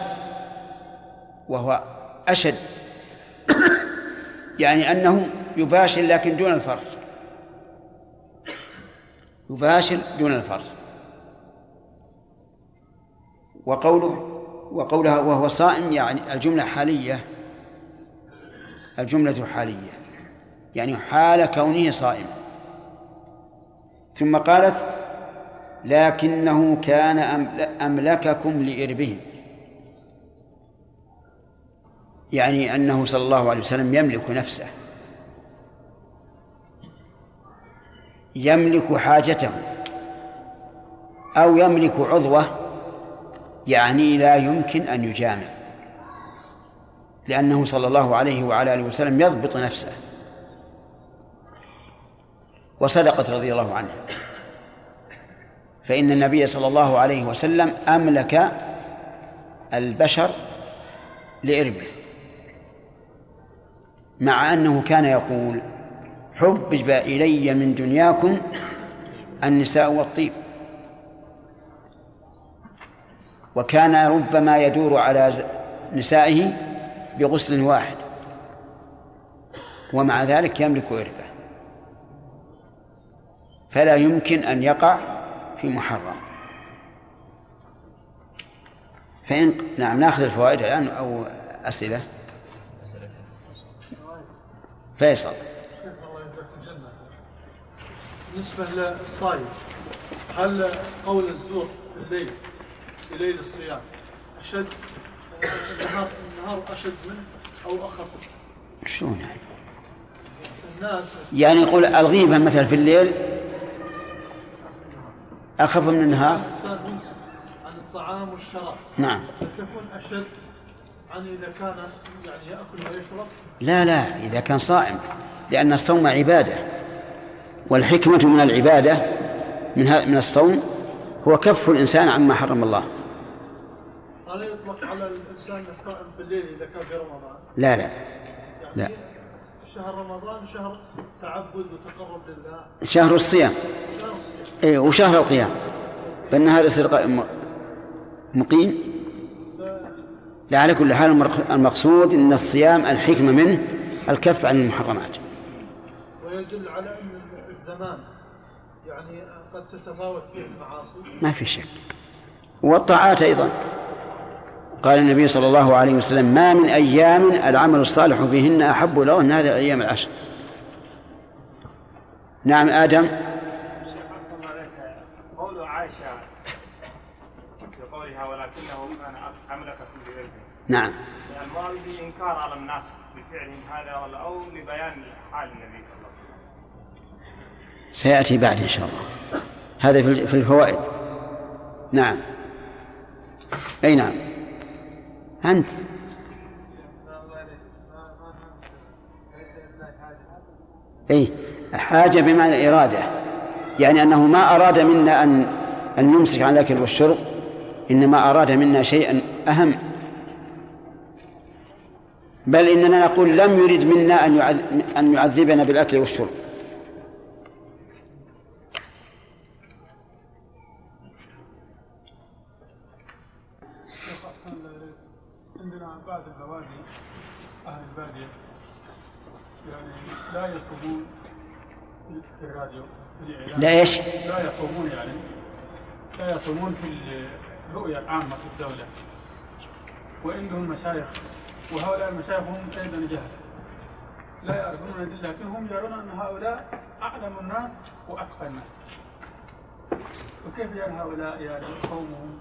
وهو أشد. يعني أنه يباشر لكن دون الفرج. يباشر دون الفرج. وقوله وقولها وهو صائم يعني الجملة حالية الجملة حالية. يعني حال كونه صائما ثم قالت لكنه كان أملككم لإربهم. يعني أنه صلى الله عليه وسلم يملك نفسه. يملك حاجته. أو يملك عضوه. يعني لا يمكن أن يجامع. لأنه صلى الله عليه وعلى آله وسلم يضبط نفسه. وصدقت رضي الله عنها فإن النبي صلى الله عليه وسلم أملك البشر لإربه مع أنه كان يقول حبب إلي من دنياكم النساء والطيب. وكان ربما يدور على نسائه بغسل واحد ومع ذلك يملك إربه فلا يمكن أن يقع في محرم فإن نعم ناخذ الفوائد الآن أو أسئلة فيصل بالنسبة للصائم هل قول الزور في الليل في ليل الصيام أشد النهار النهار أشد منه أو أخف؟ شلون يعني؟ الناس يعني يقول الغيبة مثلا في الليل أخف من النهار عن الطعام والشراب. نعم. تكون أشد عن إذا كان يعني يأكل ويشرب؟ لا لا إذا كان صائم لأن الصوم عبادة. والحكمة من العبادة من من الصوم هو كف الإنسان عما حرم الله. هل يطلق على الإنسان الصائم في الليل إذا كان في رمضان؟ لا لا. يعني لا. شهر رمضان شهر تعبد وتقرب لله. شهر الصيام. شهر الصيام. إيه وشهر القيام. بالنهار يصير مقيم. لا على كل حال المقصود إن الصيام الحكمة منه الكف عن المحرمات. ويدل على أن الزمان يعني قد تتفاوت فيه المعاصي. ما في شك. والطاعات أيضا. قال النبي صلى الله عليه وسلم ما من أيام العمل الصالح فيهن أحب له من هذه الأيام العشر. نعم بإذنه نعم. على الناس بفعلهم هذا حال النبي صلى الله عليه وسلم سيأتي بعد إن شاء الله. هذا في الفوائد. نعم. أي نعم. أنت. اي حاجة بمعنى اراده يعني أنه ما أراد منا أن أن نمسك عن الأكل والشرب إنما أراد منا شيئا أهم. بل إننا نقول لم يرد منا يعذ- أن يعذبنا بالأكل والشرب شيخ أحسن الله البادية يعني لا يصومون في الراديو في لا إيش؟ لا يصومون يعني لا يصومون في الرؤية العامة في الدولة. وعندهم مشايخ وهؤلاء المشايخ هم أيضا جهل. لا يعرفون الأدلة لكن هم يرون أن هؤلاء أعلم الناس وأتقى الناس. وكيف يرى هؤلاء يعني صومهم هم يصومون والتابعين وما يسمعون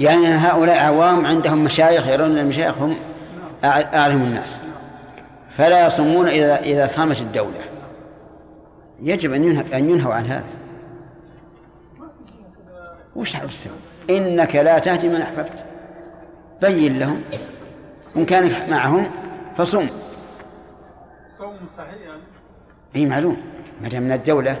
يعني هؤلاء عوام عندهم مشايخ يرون أن المشايخ هم أع- أعلم الناس. فلا يصومون إذا إذا صامت الدولة. يجب أن ينهى أن ينهوا عن هذا. وش هذا السبب؟ إنك لا تهدي من أحببت. بين لهم. إن كان معهم فصم صوم صحيح يعني. أي معلوم. ما دام من الدولة.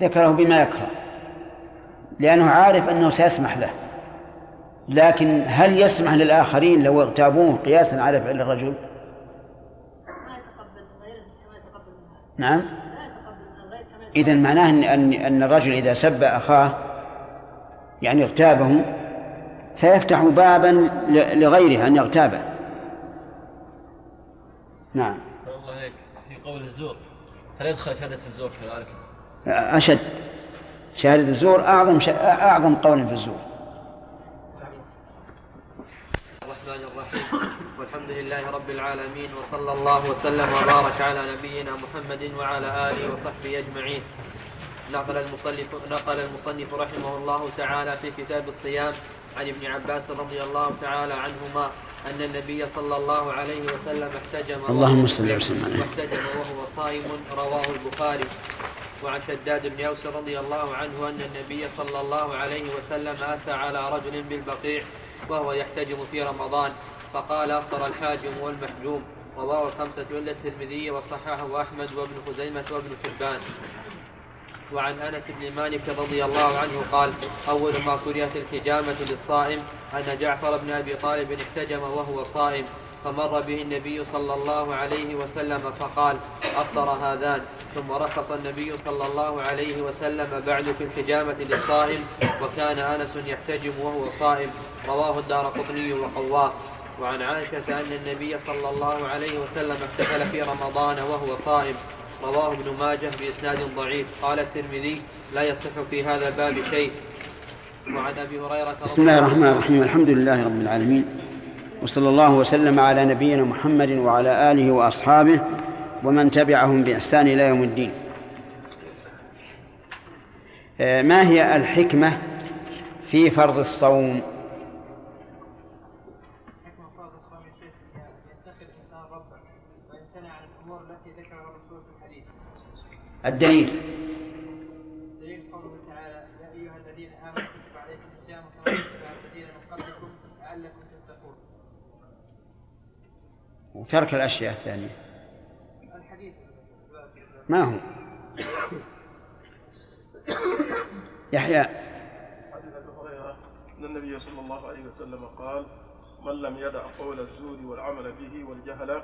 ذكره بما يكره لأنه عارف أنه سيسمح له. لكن هل يسمح للآخرين لو اغتابوه قياسا على فعل الرجل؟ نعم. إذا معناه أن أن الرجل إذا سب أخاه يعني اغتابه سيفتح بابا لغيره أن يغتابه. نعم. الله في قول الزور هل يدخل شهادة الزور كذلك؟ أشد. شهادة الزور أعظم ش... أعظم قول في الزور. الرحمن الرحيم. والحمد لله رب العالمين وصلى الله وسلم وبارك على نبينا محمد وعلى آله وصحبه أجمعين. نقل المصنف نقل المصنف رحمه الله تعالى في كتاب الصيام عن ابن عباس رضي الله تعالى عنهما أن النبي صلى الله عليه وسلم احتجم اللهم صل وسلم عليه. واحتجم وهو صائم رواه البخاري. وعن شداد بن أوس رضي الله عنه أن النبي صلى الله عليه وسلم آتى على رجل بالبقيع وهو يحتجم في رمضان فقال أفطر الحاجم والمحجوم. رواه الخمسة إلا الترمذي وصححه أحمد وابن خزيمة وابن حبان وعن أنس بن مالك رضي الله عنه قال أول ما كرهت الحجامة للصائم أن جعفر بن أبي طالب احتجم وهو صائم. فمر به النبي صلى الله عليه وسلم فقال أفطر هذان. ثم رخص النبي صلى الله عليه وسلم بعد في الحجامة للصائم وكان أنس يحتجم وهو صائم. رواه الدار قطني وقواه. وعن عائشة أن النبي صلى الله عليه وسلم احتفل في رمضان وهو صائم. رواه ابن ماجه بإسناد ضعيف. قال الترمذي لا يصح في هذا الباب شيء. وعن أبي هريرة بسم الله الرحمن الرحيم. الحمد لله رب العالمين. وصلى الله وسلم على نبينا محمد وعلى آله وأصحابه ومن تبعهم بإحسان إلى يوم الدين. آه، ما هي الحكمة في فرض الصوم؟ حكم وترك الأشياء الثانية. الحديث ما هو؟ يحيى. حديث ابي هريره إن النبي صلى الله عليه وسلم قال من لم يدع قول الزور والعمل به والجهل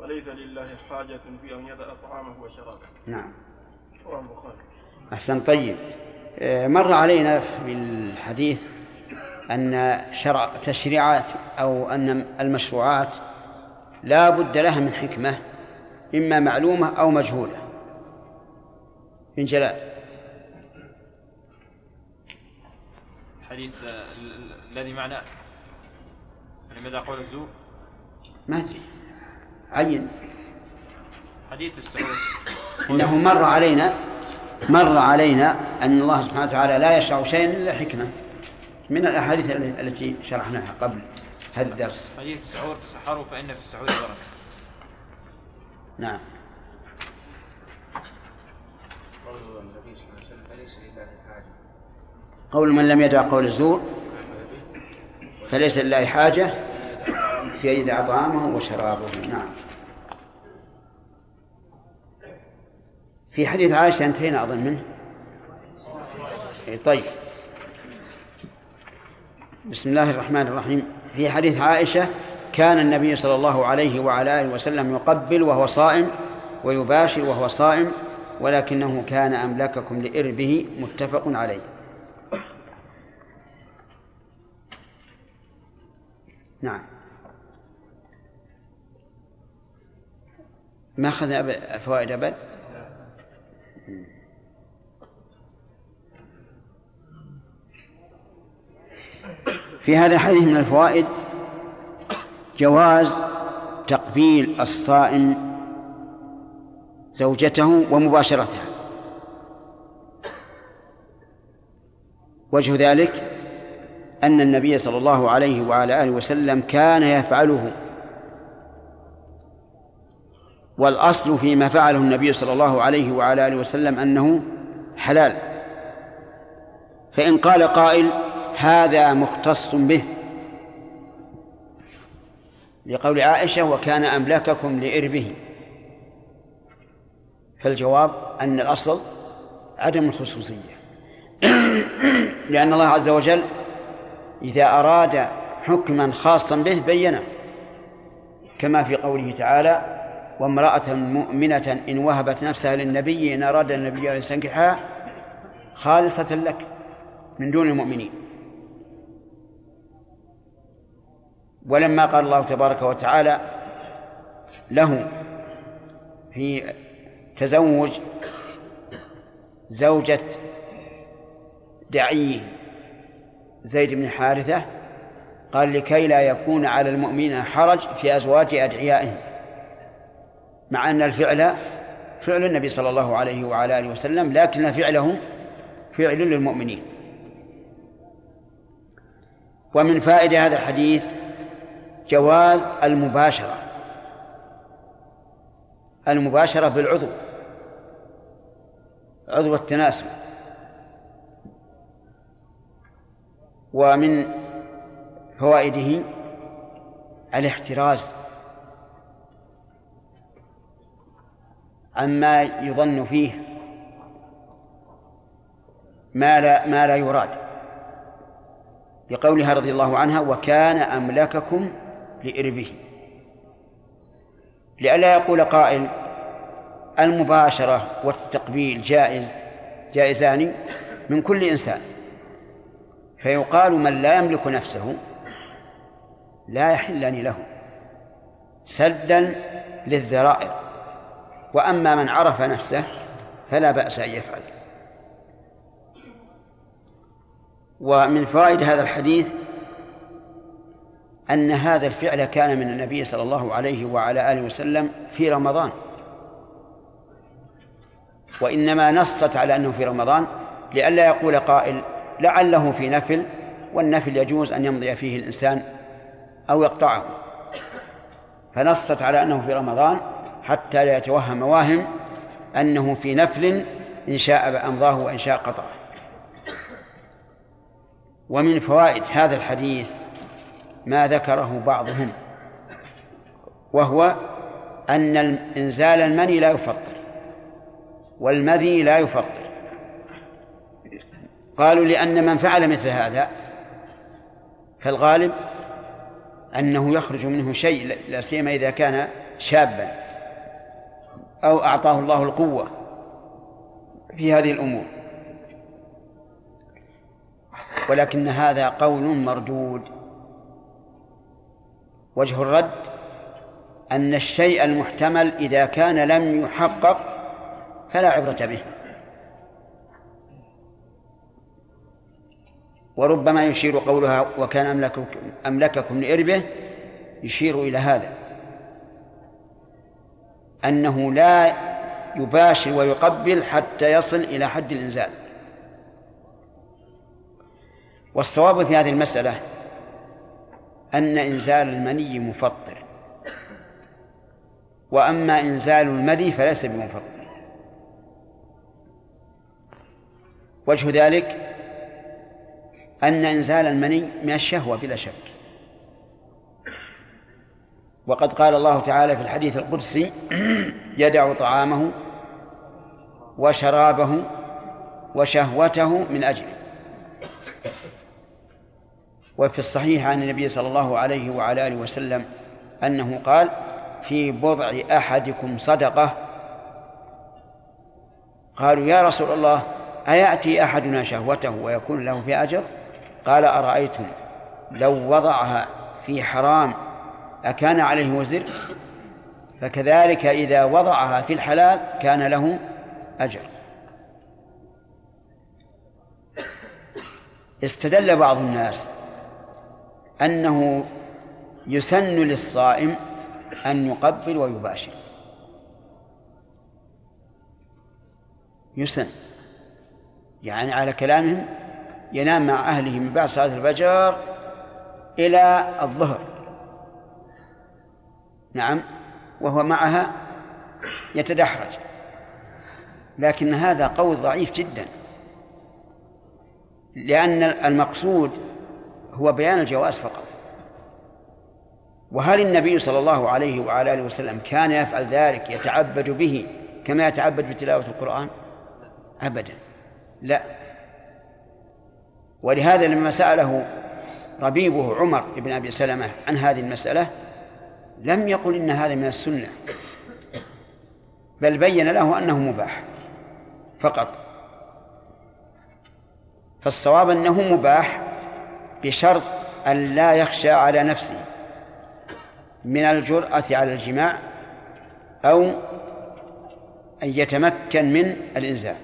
فليس لله حاجة في أن يدع طعامه وشرابه. نعم. رواه البخاري. أحسن. طيب. آه، مر علينا في الحديث أن شرع تشريعات أو أن المشروعات لا بد لها من حكمة إما معلومة أو مجهولة. من جلال الحديث آه، ال- ال- الذي معناه؟ لماذا قول الزور؟ ما أدري. عين. حديث السعود إنه مر علينا مر علينا أن الله سبحانه وتعالى لا يشرع شيئا إلا حكمة. من الأحاديث التي شرحناها قبل. هذا الدرس حديث السعود تسحروا فإن في السحور بركة نعم. قول النبي صلى الله عليه وسلم فليس لله حاجة قول من لم يدع قول الزور فليس لله حاجة في أن يدع طعامه وشرابه. نعم. في حديث عائشة انتهينا أظن منه. إيه، طيب. بسم الله الرحمن الرحيم. في حديث عائشة كان النبي صلى الله عليه وعلى آله وسلم يقبل وهو صائم ويباشر وهو صائم ولكنه كان أملككم لإربه متفق عليه. نعم. ما أخذ فوائد أبد؟ في هذا الحديث من الفوائد جواز تقبيل الصائم زوجته ومباشرتها. وجه ذلك أن النبي صلى الله عليه وعلى آله وسلم كان يفعله. والأصل فيما فعله النبي صلى الله عليه وعلى آله وسلم أنه حلال. فإن قال قائل هذا مختص به لقول عائشة وكان أملاككم لإربه. فالجواب أن الأصل عدم الخصوصية. لأن الله عز وجل إذا أراد حكما خاصا به بينه. كما في قوله تعالى وامرأة مؤمنة إن وهبت نفسها للنبي إن أراد النبي أن يستنكحها خالصة لك من دون المؤمنين. ولما قال الله تبارك وتعالى له في تزوج زوجة دعيه زيد بن حارثة قال لكي لا يكون على المؤمنين حرج في أزواج أدعيائهم مع أن الفعل فعل النبي صلى الله عليه وعلى آله وسلم لكن فعله فعل للمؤمنين. ومن فائدة هذا الحديث جواز المباشرة. المباشرة بالعضو. عضو التناسل ومن فوائده الاحتراز. عما يظن فيه ما لا ما لا يراد. لقولها رضي الله عنها وكان أملككم لإربه. لئلا يقول قائل المباشرة والتقبيل جائز جائزان من كل إنسان. فيقال من لا يملك نفسه لا يحلان له سدا للذرائع وأما من عرف نفسه فلا بأس أن يفعل. ومن فوائد هذا الحديث أن هذا الفعل كان من النبي صلى الله عليه وعلى آله وسلم في رمضان. وإنما نصت على أنه في رمضان لئلا يقول قائل لعله في نفل والنفل يجوز أن يمضي فيه الإنسان أو يقطعه. فنصت على أنه في رمضان حتى لا يتوهم واهم أنه في نفل إن شاء أمضاه وإن شاء قطعه. ومن فوائد هذا الحديث ما ذكره بعضهم وهو أن إنزال المني لا يفطر والمذي لا يفطر. قالوا لأن من فعل مثل هذا فالغالب أنه يخرج منه شيء لا سيما إذا كان شابا أو أعطاه الله القوة في هذه الأمور. ولكن هذا قول مردود. وجه الرد أن الشيء المحتمل إذا كان لم يحقق فلا عبرة به. وربما يشير قولها وكان أملككم, أملككم لإربه يشير إلى هذا. أنه لا يباشر ويقبل حتى يصل إلى حد الإنزال. والصواب في هذه المسألة أن إنزال المني مفطر. وأما إنزال المذي فليس بمفطر. وجه ذلك أن إنزال المني من الشهوة بلا شك. وقد قال الله تعالى في الحديث القدسي يدع طعامه وشرابه وشهوته من أجله. وفي الصحيح عن النبي صلى الله عليه وعلى آله وسلم أنه قال في بضع أحدكم صدقة؟ قالوا يا رسول الله أيأتي أحدنا شهوته ويكون له في أجر؟ قال أرأيتم لو وضعها في حرام أكان عليه وزر؟ فكذلك إذا وضعها في الحلال كان له أجر. استدل بعض الناس أنه يسن للصائم أن يقبل ويباشر. يسن. يعني على كلامهم ينام مع أهله من بعد صلاة الفجر إلى الظهر. نعم. وهو معها يتدحرج. لكن هذا قول ضعيف جدا. لأن المقصود هو بيان الجواز فقط. وهل النبي صلى الله عليه وعلى آله وسلم كان يفعل ذلك يتعبد به كما يتعبد بتلاوة القرآن؟ أبدا. لا. ولهذا لما سأله ربيبه عمر بن أبي سلمة عن هذه المسألة لم يقل إن هذا من السنة بل بين له أنه مباح فقط. فالصواب أنه مباح بشرط أن لا يخشى على نفسه من الجرأة على الجماع أو أن يتمكن من الإنزال.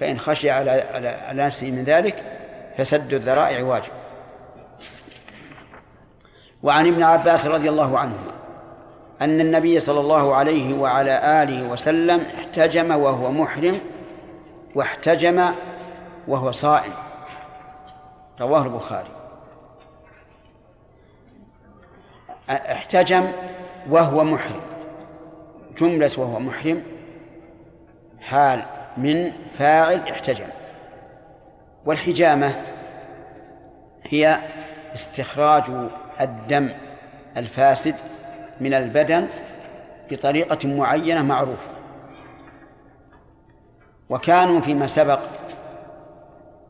فإن خشي على على نفسه من ذلك فسد الذرائع واجب. وعن ابن عباس رضي الله عنهما أن النبي صلى الله عليه وعلى آله وسلم احتجم وهو محرم واحتجم وهو صائم. رواه البخاري. احتجم وهو محرم. جملة وهو محرم. حال من فاعل احتجم. والحجامة هي استخراج الدم الفاسد من البدن بطريقة معينة معروفة. وكانوا فيما سبق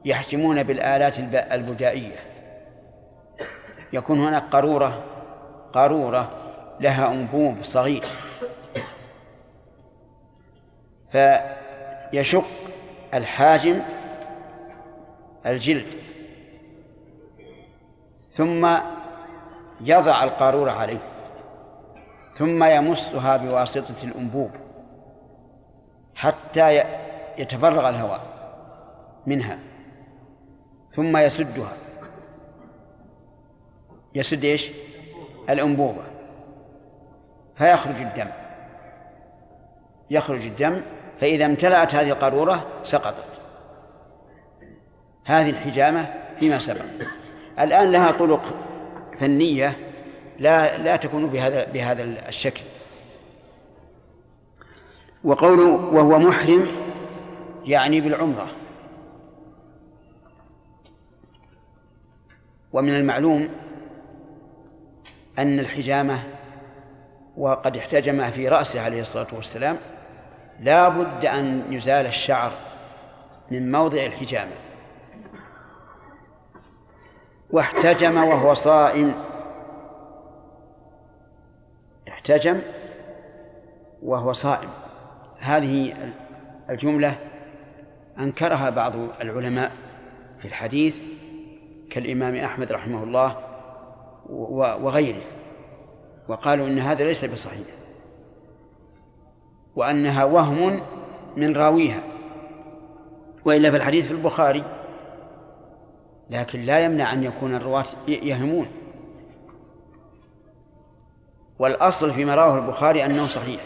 يحجمون بالآلات البدائية. يكون هناك قارورة قارورة لها أنبوب صغير. فيشق الحاجم الجلد. ثم يضع القارورة عليه. ثم يمسها بواسطة الأنبوب حتى يتفرغ الهواء منها. ثم يسدها. يسد إيش؟ الأنبوبة. فيخرج الدم. يخرج الدم فإذا امتلأت هذه القارورة سقطت. هذه الحجامة فيما سبق. الآن لها طرق فنية لا لا تكون بهذا بهذا الشكل. وقوله وهو محرم يعني بالعمرة. ومن المعلوم أن الحجامة وقد احتجم في رأسه عليه الصلاة والسلام لا بد أن يزال الشعر من موضع الحجامة. واحتجم وهو صائم. احتجم وهو صائم. هذه الجملة أنكرها بعض العلماء في الحديث كالإمام أحمد رحمه الله وغيره وقالوا إن هذا ليس بصحيح وأنها وهم من راويها وإلا في الحديث في البخاري لكن لا يمنع أن يكون الرواة يهمون. والأصل فيما رواه البخاري أنه صحيح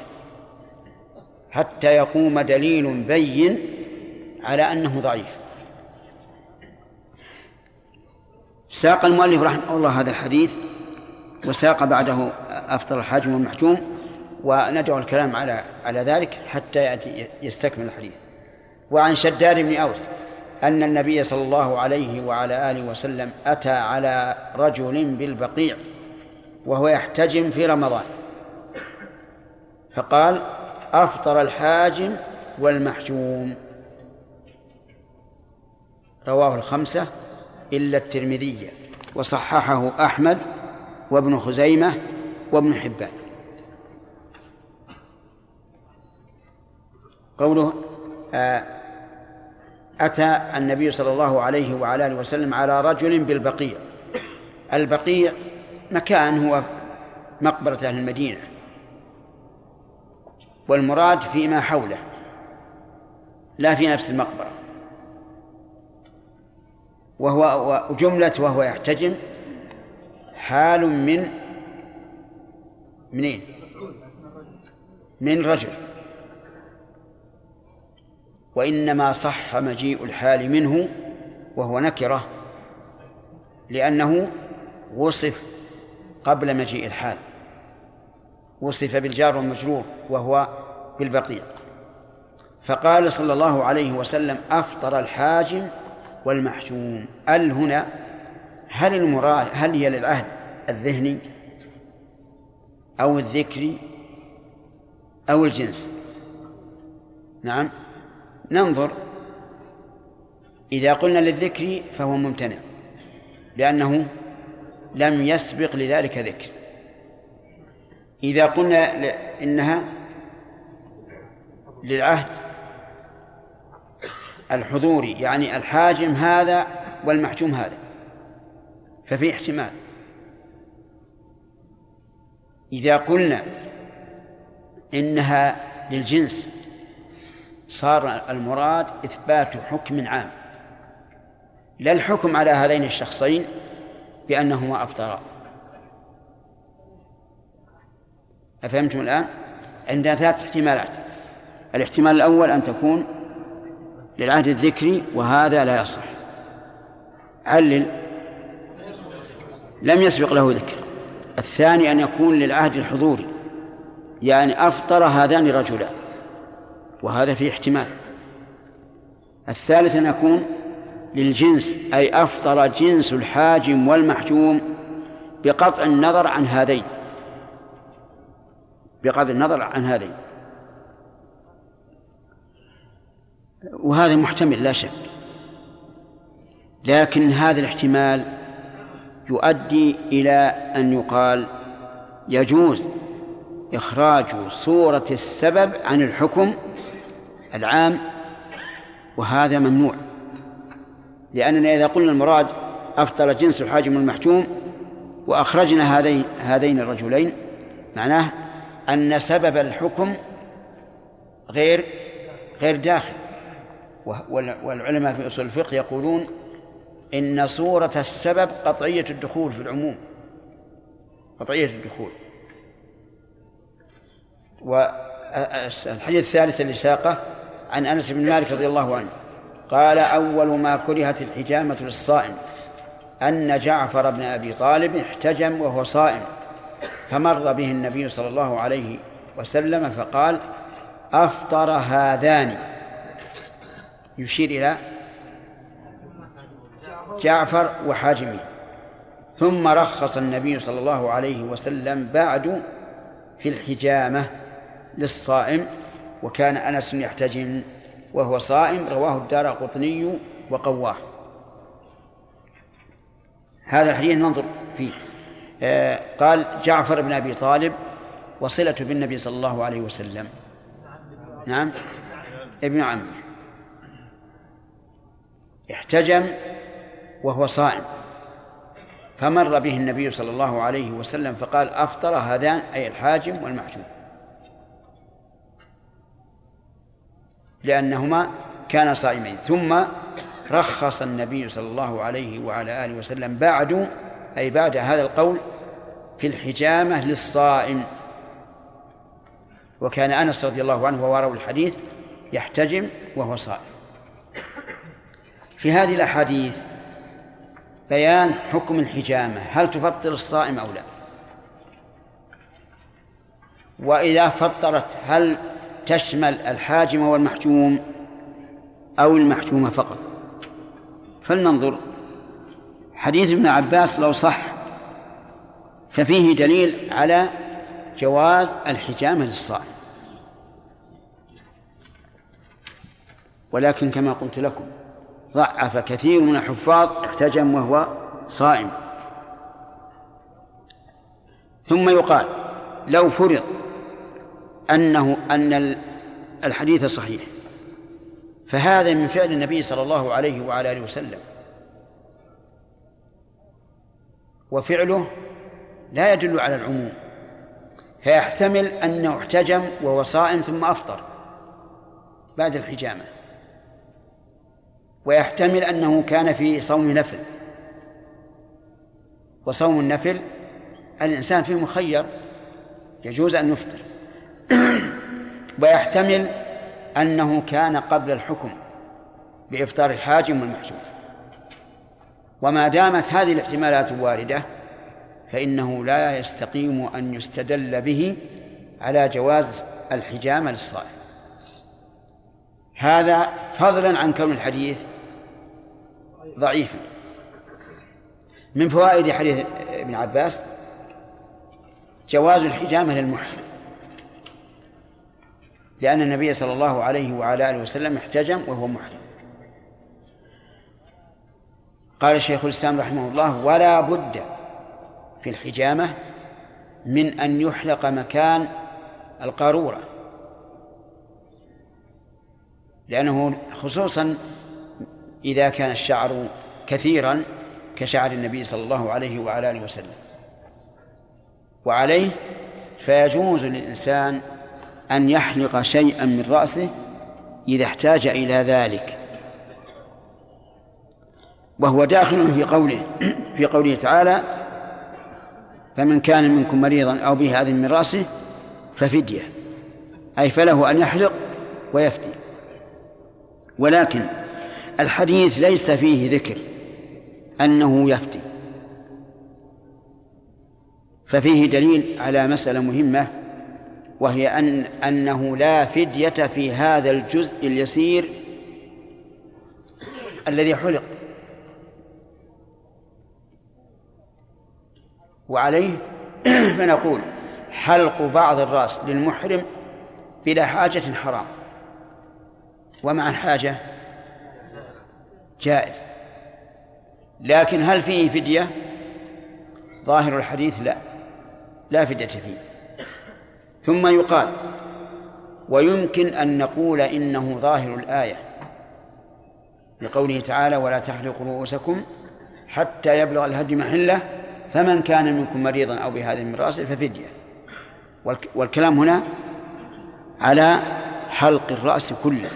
حتى يقوم دليل بين على أنه ضعيف. ساق المؤلف رحمه الله هذا الحديث وساق بعده أفطر الحاجم والمحجوم وندعو الكلام على على ذلك حتى يأتي يستكمل الحديث. وعن شداد بن أوس أن النبي صلى الله عليه وعلى آله وسلم أتى على رجل بالبقيع وهو يحتجم في رمضان. فقال أفطر الحاجم والمحجوم. رواه الخمسة إلا الترمذي. وصححه أحمد وابن خزيمة وابن حبان. قوله آه، أتى النبي صلى الله عليه وعلى آله وسلم على رجل بالبقيع. البقيع مكان هو مقبرة أهل المدينة. والمراد فيما حوله لا في نفس المقبرة. وهو جملة وهو يحتجم حال من منين؟ من رجل. وإنما صح مجيء الحال منه وهو نكرة لأنه وصف قبل مجيء الحال. وصف بالجار والمجرور وهو بالبقيع. فقال صلى الله عليه وسلم أفطر الحاجم والمحجوم ال هنا هل المراد هل هي للعهد الذهني أو الذكري أو الجنس؟ نعم. ننظر. إذا قلنا للذكر فهو ممتنع لأنه لم يسبق لذلك ذكر. إذا قلنا إنها للعهد الحضوري يعني الحاجم هذا والمحجوم هذا. ففي احتمال. إذا قلنا إنها للجنس صار المراد إثبات حكم عام لا الحكم على هذين الشخصين بأنهما أفطرا أفهمتم الآن؟ عندنا ثلاث احتمالات. الاحتمال الأول أن تكون للعهد الذكري وهذا لا يصح. علل. لم يسبق له ذكر. الثاني أن يكون للعهد الحضوري. يعني أفطر هذان رجلان وهذا فيه احتمال. الثالث أن يكون للجنس أي أفطر جنس الحاجم والمحجوم بقطع النظر عن هذين. بقطع النظر عن هذين. وهذا محتمل لا شك. لكن هذا الاحتمال يؤدي إلى أن يقال يجوز إخراج صورة السبب عن الحكم العام وهذا ممنوع. لأننا إذا قلنا المراد أفطر جنس الحاجم المحجوم وأخرجنا هذين هذين الرجلين معناه أن سبب الحكم غير غير داخل. والعلماء في أصول الفقه يقولون إن صورة السبب قطعية الدخول في العموم. قطعية الدخول. والحديث الثالث اللي ساقه عن أنس بن مالك رضي الله عنه. قال أول ما كرهت الحجامة للصائم أن جعفر بن أبي طالب احتجم وهو صائم. فمر به النبي صلى الله عليه وسلم فقال أفطر هذان. يشير إلى جعفر وحاجمي. ثم رخص النبي صلى الله عليه وسلم بعد في الحجامة للصائم وكان أنس يحتجم وهو صائم رواه الدار قطني وقواه. هذا الحديث ننظر فيه. آه قال جعفر بن أبي طالب وصلة بالنبي صلى الله عليه وسلم. نعم. ابن عمه. احتجم وهو صائم. فمر به النبي صلى الله عليه وسلم فقال أفطر هذان أي الحاجم والمحجوم. لأنهما كانا صائمين. ثم رخص النبي صلى الله عليه وعلى آله وسلم بعد أي بعد هذا القول في الحجامة للصائم. وكان أنس رضي الله عنه وهو الحديث يحتجم وهو صائم. في هذه الأحاديث بيان حكم الحجامة هل تفطر الصائم أو لا؟ وإذا فطرت هل تشمل الحاجم والمحجوم أو المحجوم فقط؟ فلننظر. حديث ابن عباس لو صح ففيه دليل على جواز الحجامة للصائم. ولكن كما قلت لكم ضعف كثير من الحفاظ احتجم وهو صائم. ثم يقال لو فرض أنه أن الحديث صحيح فهذا من فعل النبي صلى الله عليه وعلى آله وسلم. وفعله لا يدل على العموم فيحتمل أنه احتجم وهو صائم ثم أفطر بعد الحجامة. ويحتمل أنه كان في صوم نفل. وصوم النفل الإنسان فيه مخير يجوز أن يفطر. ويحتمل أنه كان قبل الحكم بإفطار الحاجم والمحجوم وما دامت هذه الاحتمالات واردة فإنه لا يستقيم أن يستدل به على جواز الحجامة للصائم. هذا فضلا عن كون الحديث ضعيفا. من فوائد حديث ابن عباس جواز الحجامة للمحسن لأن النبي صلى الله عليه وعلى آله وسلم احتجم وهو محرم. قال الشيخ الإسلام رحمه الله ولا بد في الحجامة من أن يحلق مكان القارورة. لأنه خصوصا إذا كان الشعر كثيرا كشعر النبي صلى الله عليه وعلى آله وسلم. وعليه فيجوز للإنسان أن يحلق شيئا من رأسه إذا احتاج إلى ذلك. وهو داخل في قوله في قوله تعالى فمن كان منكم مريضا أو به هذه من رأسه ففدية. أي فله أن يحلق ويفدي. ولكن الحديث ليس فيه ذكر أنه يفدي ففيه دليل على مسألة مهمة وهي أن أنه لا فدية في هذا الجزء اليسير الذي حلق. وعليه فنقول حلق بعض الرأس للمحرم بلا حاجة حرام. ومع الحاجة؟ جائز. لكن هل فيه فدية؟ ظاهر الحديث لا. لا فدية فيه. ثم يقال ويمكن أن نقول إنه ظاهر الآية. لقوله تعالى ولا تحلقوا رؤوسكم حتى يبلغ الهدي محله فمن كان منكم مريضا أو بهذه من رأسه ففدية والكلام هنا على حلق الرأس كله.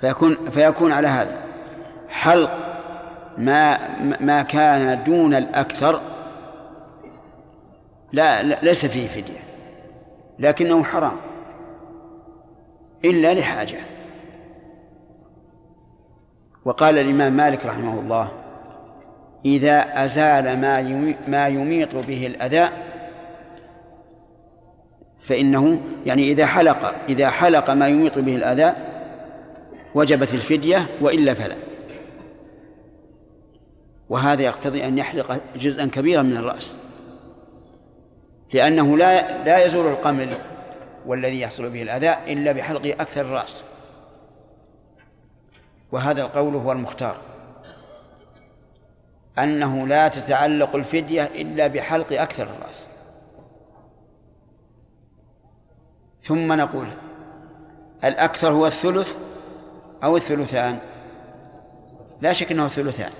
فيكون فيكون على هذا. حلق ما ما كان دون الأكثر لا, لا ليس فيه فدية لكنه حرام إلا لحاجة. وقال الإمام مالك رحمه الله إذا أزال ما ما يميط به الأذى فإنه يعني إذا حلق إذا حلق ما يميط به الأذى وجبت الفدية وإلا فلا. وهذا يقتضي أن يحلق جزءا كبيرا من الرأس. لأنه لا لا يزول القمل والذي يحصل به الأذى إلا بحلق أكثر الرأس. وهذا القول هو المختار. أنه لا تتعلق الفدية إلا بحلق أكثر الرأس. ثم نقول الأكثر هو الثلث أو الثلثان. لا شك أنه الثلثان.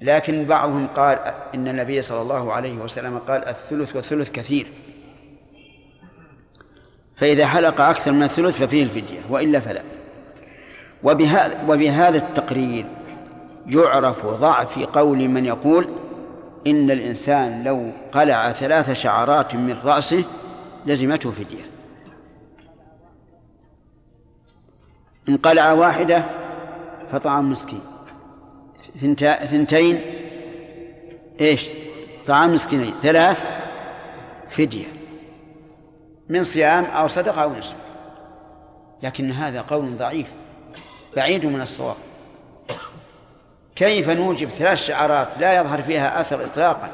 لكن بعضهم قال إن النبي صلى الله عليه وسلم قال الثلث والثلث كثير. فإذا حلق أكثر من الثلث ففيه الفدية وإلا فلا. وبهذا, وبهذا التقرير يعرف ضعف قول من يقول إن الإنسان لو قلع ثلاث شعرات من رأسه لزمته فدية. إن قلع واحدة فطعام مسكين. ثنتين إيش؟ طعام مسكينين. ثلاث فدية. من صيام أو صدقة أو نسك. لكن هذا قول ضعيف. بعيد من الصواب. كيف نوجب ثلاث شعرات لا يظهر فيها أثر إطلاقا؟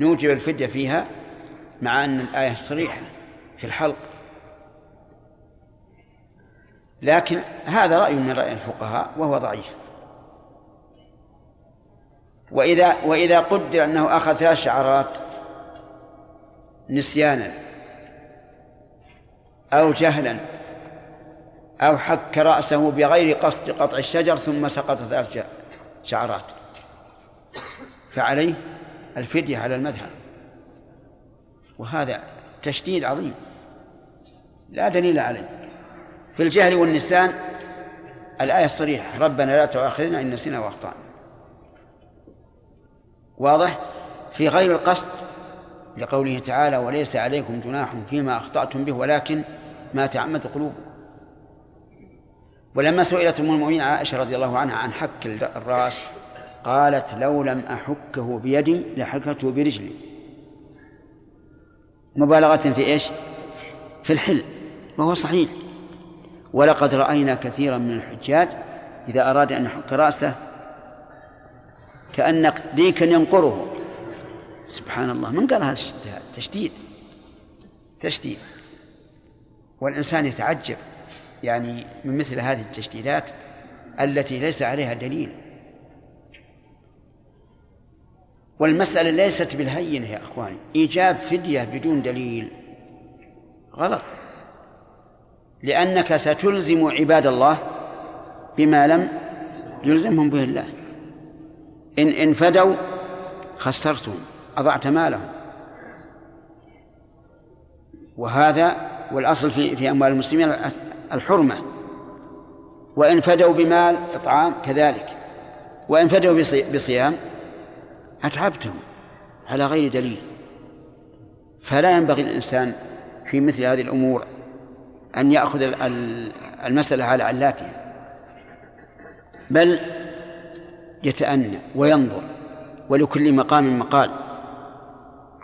نوجب الفدية فيها مع أن الآية صريحة في الحلق. لكن هذا رأي من رأي الفقهاء وهو ضعيف. وإذا وإذا قدر أنه أخذ ثلاث شعرات نسيانا أو جهلا أو حك رأسه بغير قصد قطع الشجر ثم سقط ثلاث شعرات. فعليه الفدية على المذهب. وهذا تشديد عظيم. لا دليل عليه. في الجهل والنسيان الآية الصريحة ربنا لا تؤاخذنا إن نسينا وأخطأنا. واضح؟ في غير القصد لقوله تعالى وليس عليكم جناح فيما أخطأتم به ولكن ما تعمد قلوبكم. ولما سئلت أم المؤمنين عائشة رضي الله عنها عن حك الرأس قالت لو لم أحكه بيدي لحكته برجلي. مبالغة في إيش؟ في الحل وهو صحيح. ولقد رأينا كثيرا من الحجاج إذا أراد أن يحك رأسه كأن ديكا ينقره. سبحان الله من قال هذا تشديد؟ تشديد. والإنسان يتعجب يعني من مثل هذه التشديدات التي ليس عليها دليل. والمسألة ليست بالهينة يا أخواني إيجاب فدية بدون دليل. غلط. لأنك ستلزم عباد الله بما لم يلزمهم به الله. إن إن فدوا خسرتهم أضعت مالهم. وهذا والأصل في في أموال المسلمين الحرمة. وإن فدوا بمال إطعام كذلك. وإن فدوا بصيام أتعبتهم على غير دليل. فلا ينبغي الإنسان في مثل هذه الأمور أن يأخذ المسألة على علاتها بل يتأنى وينظر ولكل مقام مقال.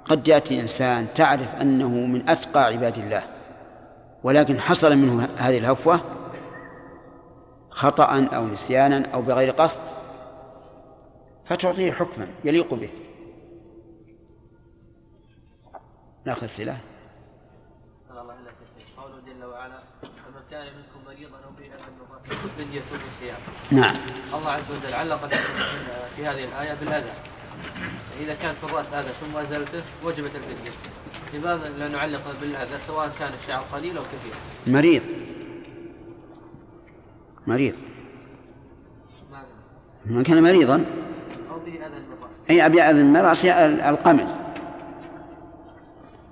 قد يأتي إنسان تعرف أنه من أتقى عباد الله ولكن حصل منه هذه الهفوة خطأ أو نسيانا أو بغير قصد فتعطيه حكما يليق به. نأخذ السلاح الله قوله جل وعلا فمن كان منكم مريضا أو به نعم. الله عز وجل علق في هذه الآية بالأذى. إذا كان في الرأس أذى ثم أزلته وجبت الفدية. لماذا لا نعلق بالأذى سواء كان الشعر قليل أو كثير مريض. مريض. من كان مريضا. أو به أذى أي أبي أذى من راس القمل.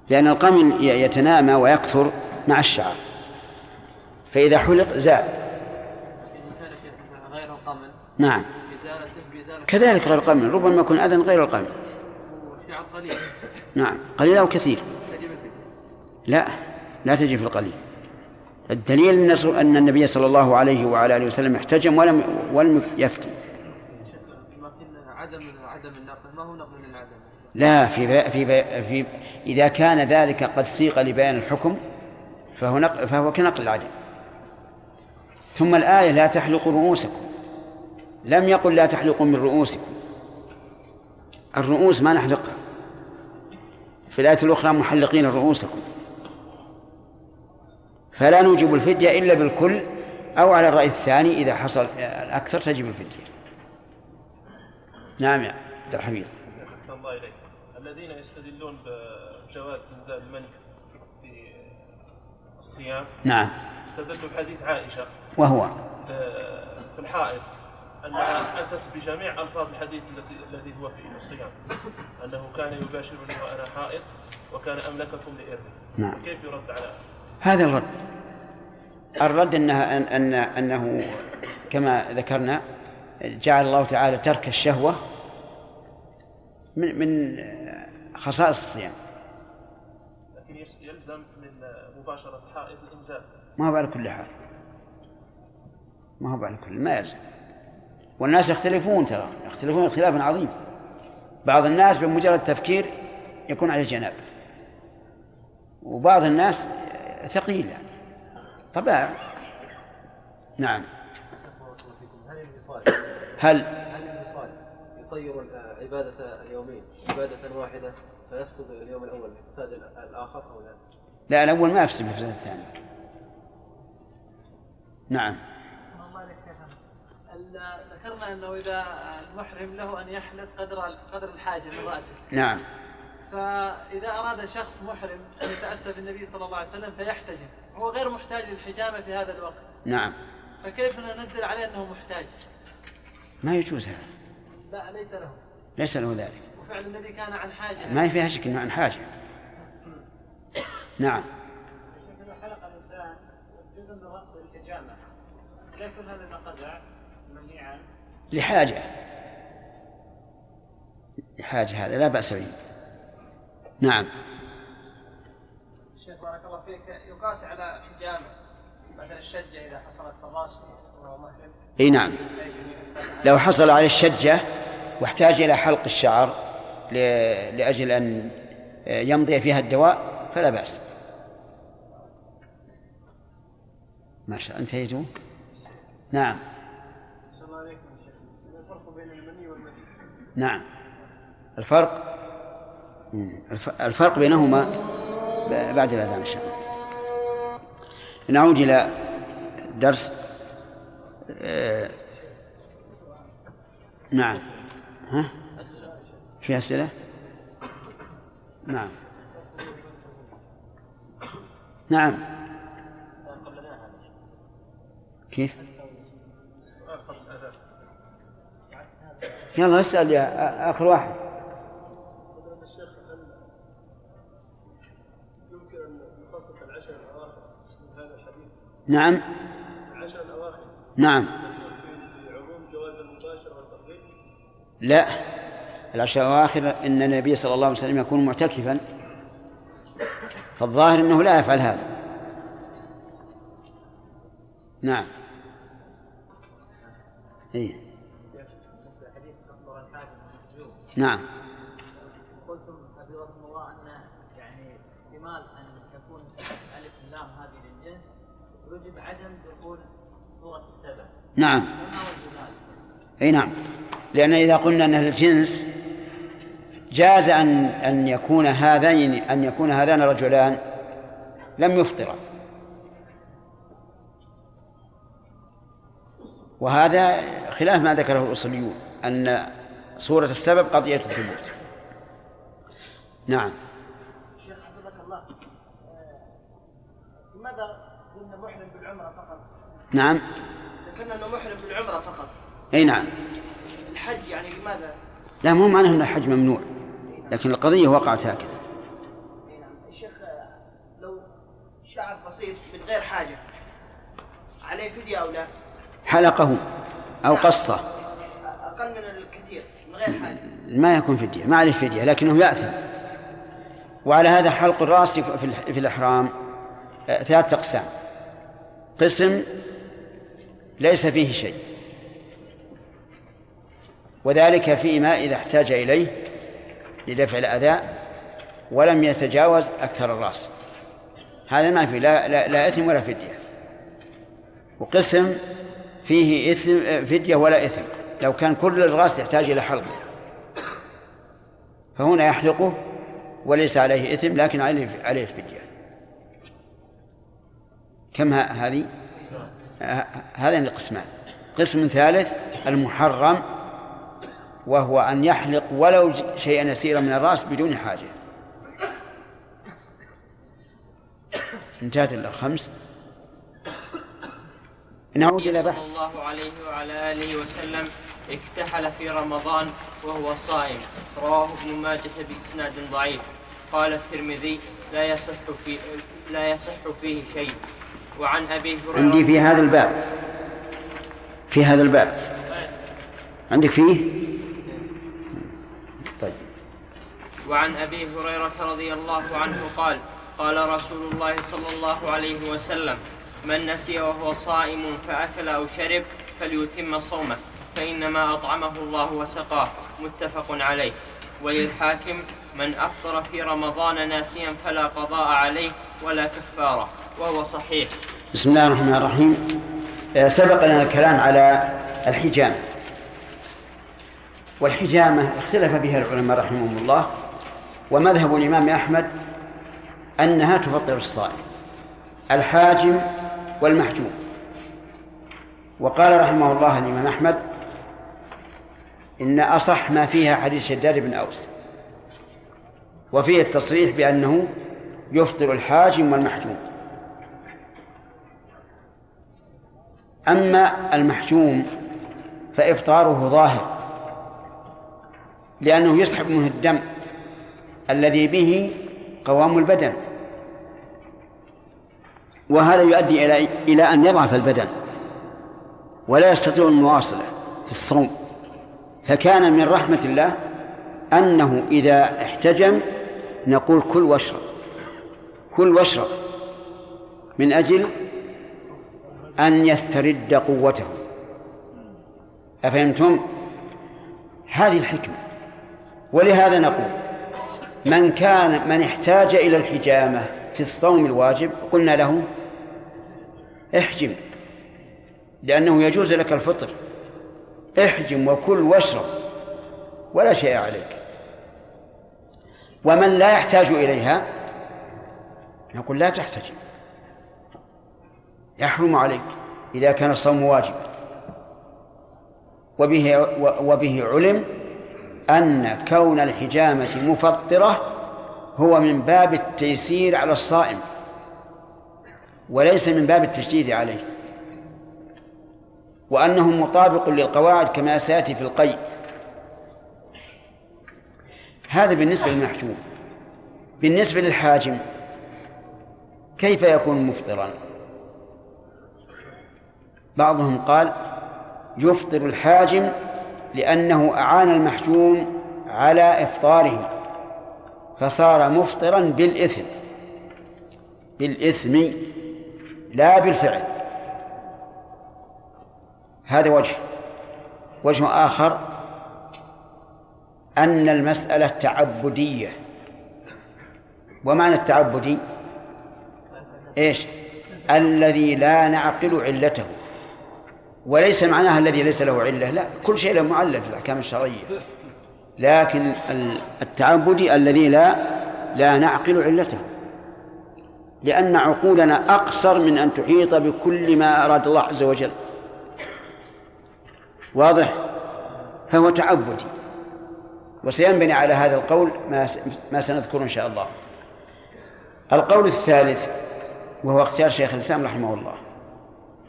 لأن القمل يتنامى ويكثر مع الشعر. فإذا حلق زاد. نعم. كذلك غير القمل ربما يكون أذى غير القمل شعر قليل نعم. قليل أو كثير؟ لا لا تجي في القليل. الدليل أن النبي صلى الله عليه وعلى آله وسلم احتجم ولم ولم يفتي عدم عدم ما هو نقل لا في في في إذا كان ذلك قد سيق لبيان الحكم فهو نقل فهو كنقل العدم ثم الآية لا تحلقوا رؤوسكم. لم يقل لا تحلقوا من رؤوسكم. الرؤوس ما نحلقها. في الآية الأخرى محلقين رؤوسكم. فلا نوجب الفدية إلا بالكل أو على الرأي الثاني إذا حصل الأكثر تجب الفدية. نعم يا عبد الحميد. الله إليك. الذين يستدلون بجواز إنزال الملك في الصيام نعم. استدلوا بحديث عائشة. وهو. في الحائض. أنها أتت بجميع ألفاظ الحديث الذي هو في الصيام. أنه كان يباشرني وأنا حائض وكان أملككم لإرثي نعم. كيف يرد على هذا؟ الرد. الرد أنها أن أن أنه كما ذكرنا جعل الله تعالى ترك الشهوة من من خصائص الصيام. لكن يلزم من مباشرة الحائض الإنزال. ما هو على كل حال. ما هو على كل ما يلزم. والناس يختلفون ترى يختلفون اختلافا عظيما بعض الناس بمجرد تفكير يكون عليه جناب وبعض الناس ثقيل يعني طبعا نعم. هل؟ هل يصير عبادة اليومين عبادة واحدة فيفقد اليوم الأول بفساد الآخر أو لا؟ لا الأول ما يفسد بفساد الثاني. نعم الله عليك شيخنا. ال- ذكرنا أنه إذا المحرم له أن يحلق قدر قدر الحاجة من رأسه. نعم. فإذا أراد شخص محرم أن يتأسى بالنبي صلى الله عليه وسلم فيحتجم هو غير محتاج للحجامة في هذا الوقت. نعم. فكيف ننزل عليه أنه محتاج؟ ما يجوز هذا. لا ليس له. ليس له ذلك. وفعل النبي كان عن حاجة. ما فيها شك إنه عن حاجة. نعم. حلق الإنسان جزء من رأسه الحجامة. لا يكون هذا قطع منيعا لحاجة. لحاجة هذا لا بأس به. نعم. شيخ بارك الله فيك يقاس على حجامه مثلا الشجة إذا حصلت في محرم إي نعم. لو حصل عليه الشجة واحتاج إلى حلق الشعر ل- لأجل أن يمضي فيها الدواء فلا بأس. ما شاء انتهيتوا نعم صلى الله عليكم يا شيخ ما الفرق بين المني والمسيح نعم. الفرق؟ الفرق بينهما بعد الأذان إن شاء الله. نعود إلى درس آه، نعم. ها؟ في أسئلة؟ نعم. نعم. كيف؟ يلا اسأل يا آخر واحد. نعم. العشر الاواخر نعم. لا. العشر الأواخر إن النبي صلى الله عليه وسلم يكون معتكفا. فالظاهر أنه لا يفعل هذا. نعم. إيه. نعم. قلتم حفظكم الله أن يعني احتمال أن تكون ألف لام هذه للجنس يجب عدم دخول سوره السبع. نعم؟ أي نعم. لأن إذا قلنا أن الجنس جاز أن أن يكون هذين أن يكون هذان رجلان لم يفطرا وهذا خلاف ما ذكره الأصوليون أن صورة السبب قضية الثبوت. نعم. شيخ حفظك الله. آه، لماذا قلنا محرم بالعمرة فقط؟ نعم. ذكرنا إنه محرم بالعمرة فقط. أي نعم. الحج يعني لماذا؟ لا مو معناه أن الحج ممنوع لكن القضية وقعت هكذا. أي نعم. الشيخ آه، لو شعر بسيط من غير حاجة عليه فدية أو لا؟ حلقه أو قصة. أقل من الكثير من غير ما يكون فدية ما عليه فدية لكنه يأثم. وعلى هذا حلق الرأس في ال- في الإحرام آه، ثلاثة أقسام. قسم ليس فيه شيء. وذلك فيما إذا احتاج إليه لدفع الأذى ولم يتجاوز أكثر الرأس. هذا ما فيه لا, لا, لا إثم ولا فدية. وقسم فيه إثم آه، فدية ولا إثم. لو كان كل الرأس يحتاج إلى حلقه فهنا يحلقه وليس عليه إثم لكن عليه عليه فدية كم هذه؟ هذين القسمان. قسم ثالث المحرم وهو أن يحلق ولو شيئا يسيرا من الرأس بدون حاجة. انتهت الخمس. نعود إلى صلى بحث الله عليه وعلى آله وسلم. اكتحل في رمضان وهو صائم. رواه ابن ماجه بإسناد ضعيف. قال الترمذي لا يصح في لا يصح فيه شيء. وعن أبي هريرة عندي في هذا الباب. في هذا الباب. عندك فيه؟ طيب. وعن أبي هريرة رضي الله عنه قال قال رسول الله صلى الله عليه وسلم من نسي وهو صائم فأكل أو شرب فليتم صومه. فإنما أطعمه الله وسقاه. متفق عليه. وللحاكم من أفطر في رمضان ناسيا فلا قضاء عليه ولا كفارة وهو صحيح. بسم الله الرحمن الرحيم. آه، سبق لنا الكلام على الحجامة والحجامة اختلف فيها العلماء رحمهم الله ومذهب الإمام أحمد أنها تفطر الصائم الحاجم والمحجوم. وقال رحمه الله الإمام أحمد إن أصح ما فيها حديث شداد بن أوس. وفيه التصريح بأنه يفطر الحاجم والمحجوم. أما المحجوم فإفطاره ظاهر لأنه يسحب منه الدم الذي به قوام البدن. وهذا يؤدي إلى إلى أن يضعف البدن ولا يستطيع المواصلة في الصوم. فكان من رحمة الله أنه إذا احتجم نقول كل واشرب كل واشرب من أجل أن يسترد قوته. أفهمتم؟ هذه الحكمة. ولهذا نقول من كان من احتاج إلى الحجامة في الصوم الواجب قلنا له احجم لأنه يجوز لك الفطر. احجم وكل واشرب ولا شيء عليك. ومن لا يحتاج إليها نقول لا تحتجم يحرم عليك إذا كان الصوم واجبا. وبه وبه علم أن كون الحجامة مفطرة هو من باب التيسير على الصائم وليس من باب التشديد عليه. وأنه مطابق للقواعد كما سيأتي في القيد هذا بالنسبة للمحجوم بالنسبة للحاجم كيف يكون مفطرا؟ بعضهم قال يفطر الحاجم لأنه أعان المحجوم على إفطاره فصار مفطرا بالإثم. بالإثم لا بالفعل. هذا وجه. وجه آخر أن المسألة تعبدية. ومعنى التعبدي إيش؟ الذي لا نعقل علته. وليس معناها الذي ليس له علة لا كل شيء له معلل في الأحكام الشرعية. لكن التعبدي الذي لا لا نعقل علته. لأن عقولنا أقصر من أن تحيط بكل ما أراد الله عز وجل. واضح؟ فهو تعبدي. وسينبني على هذا القول ما سنذكره إن شاء الله. القول الثالث وهو اختيار شيخ الإسلام رحمه الله.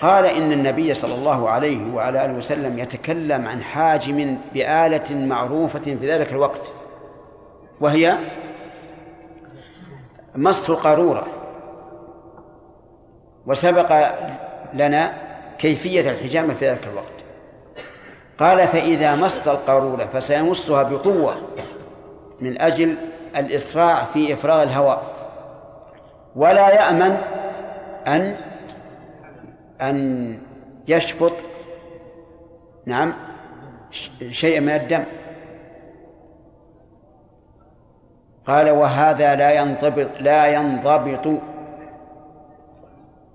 قال إن النبي صلى الله عليه وعلى آله وسلم يتكلم عن حاجم بآلة معروفة في ذلك الوقت وهي مص القارورة وسبق لنا كيفية الحجامة في ذلك الوقت. قال فإذا مص القارورة فسيمصها بقوة من أجل الإسراع في إفراغ الهواء. ولا يأمن أن أن يشفط نعم شيء من الدم. قال وهذا لا ينضبط لا ينضبط.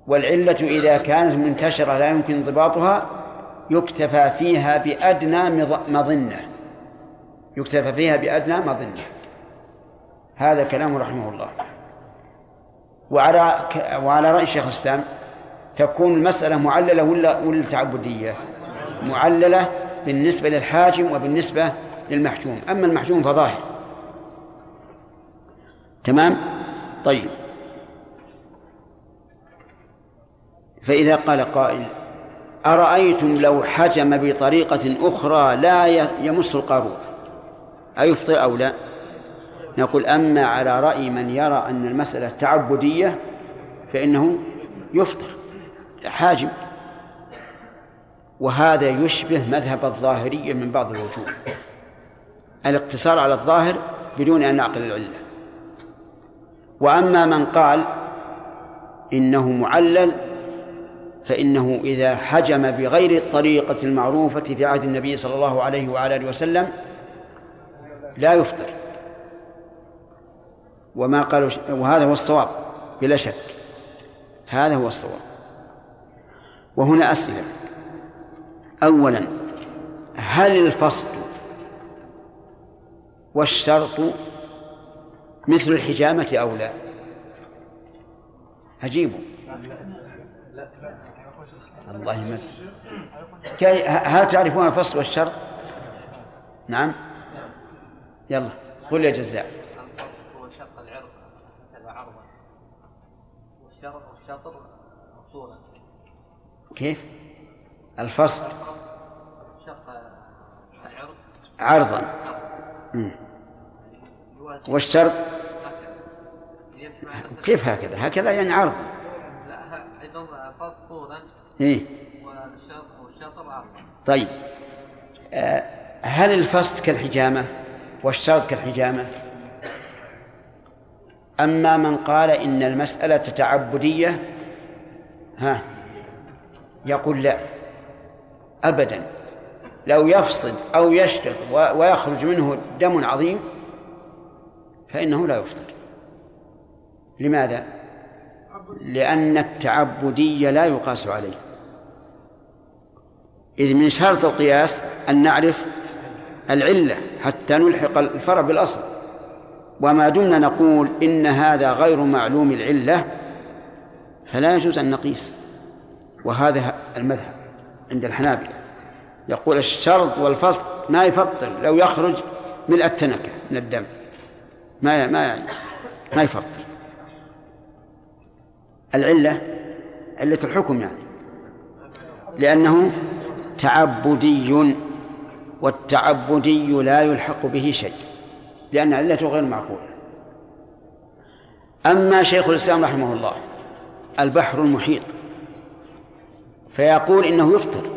والعلة إذا كانت منتشرة لا يمكن انضباطها. يكتفى فيها بأدنى مظنة يكتفى فيها بأدنى مظنة هذا كلام رحمه الله وعلى وعلى رأي شيخ الإسلام تكون المسألة معللة ولا ولا تعبدية؟ معللة بالنسبة للحاجم وبالنسبة للمحجوم، أما المحجوم فظاهر. تمام؟ طيب. فإذا قال قائل: أرأيتم لو حجم بطريقة أخرى لا يمس القارورة؟ أيفطر أو لا؟ نقول أما على رأي من يرى أن المسألة تعبدية فإنه يفطر حاجم وهذا يشبه مذهب الظاهرية من بعض الوجوه. الاقتصار على الظاهر بدون أن نعقل العلة. وأما من قال إنه معلل فإنه إذا حجم بغير الطريقة المعروفة في عهد النبي صلى الله عليه وعلى آله وسلم لا يفطر. وما قالوا وهذا هو الصواب بلا شك. هذا هو الصواب. وهنا أسئلة. أولا هل الفصل والشرط مثل الحجامة أو لا؟ أجيبوا الله يمد هل تعرفون الفصل والشرط؟ نعم. يلا قل يا جزاء. الفصل هو شق العرض عرضا والشطر طولا كيف؟ الفصل. شق العرض عرضا. والشرط؟ كيف هكذا؟ هكذا يعني عرض لا أيضا طولا إيه. والشطر عرضا طيب. آه، هل الفصل كالحجامة؟ والشرط كالحجامة؟ أما من قال إن المسألة تعبدية ها يقول لا. أبدا. لو يفصد أو يشرط ويخرج منه دم عظيم فإنه لا يفطر لماذا؟ لأن التعبدية لا يقاس عليه. إذ من شرط القياس أن نعرف العلة حتى نلحق الفرع بالأصل. وما دمنا نقول إن هذا غير معلوم العلة فلا يجوز أن نقيس. وهذا المذهب عند الحنابلة. يقول الشرط والفصل ما يفطر لو يخرج ملء التنكة من الدم. ما ما ما يفطر العلة علة الحكم يعني. لأنه تعبدي والتعبدي لا يلحق به شيء لأن علته غير معقولة. أما شيخ الإسلام رحمه الله البحر المحيط فيقول إنه يفطر.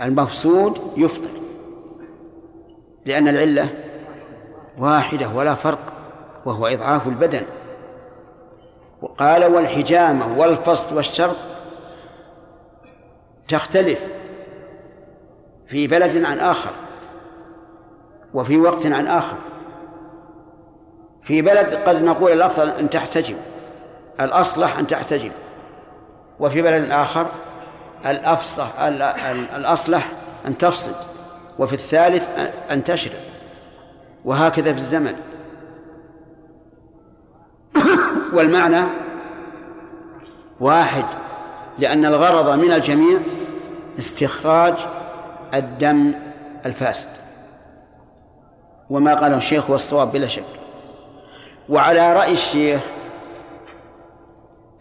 المفسود يفطر لأن العلة واحدة ولا فرق وهو إضعاف البدن. وقال والحجامة والفصل والشرط تختلف في بلد عن آخر وفي وقت عن آخر. في بلد قد نقول الأفضل أن تحتجم الأصلح أن تحتجم وفي بلد آخر الأفصح ال- ال- الأصلح أن تفصل وفي الثالث أن تشرب وهكذا في الزمن. والمعنى واحد لأن الغرض من الجميع استخراج الدم الفاسد. وما قاله الشيخ هو الصواب بلا شك. وعلى رأي الشيخ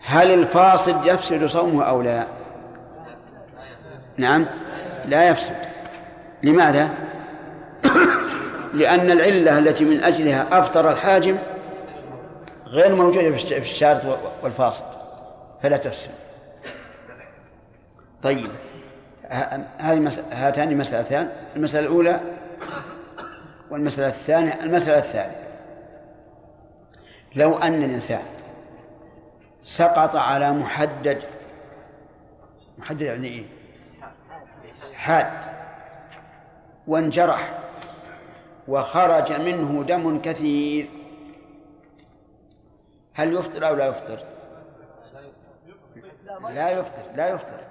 هل الفاصل يفسد صومه أو لا؟ نعم لا يفسد. لماذا؟ لأن العلة التي من أجلها أفطر الحاجم غير موجودة في الشارط والفاصل فلا تفسد. طيب. هذه هاتان مسألتان المسألة الأولى والمسألة الثانية المسألة الثالثة لو أن الإنسان سقط على محدد محدد يعني إيه؟ حاد وانجرح وخرج منه دم كثير هل يفطر أو لا يفطر؟ لا يفطر لا يفطر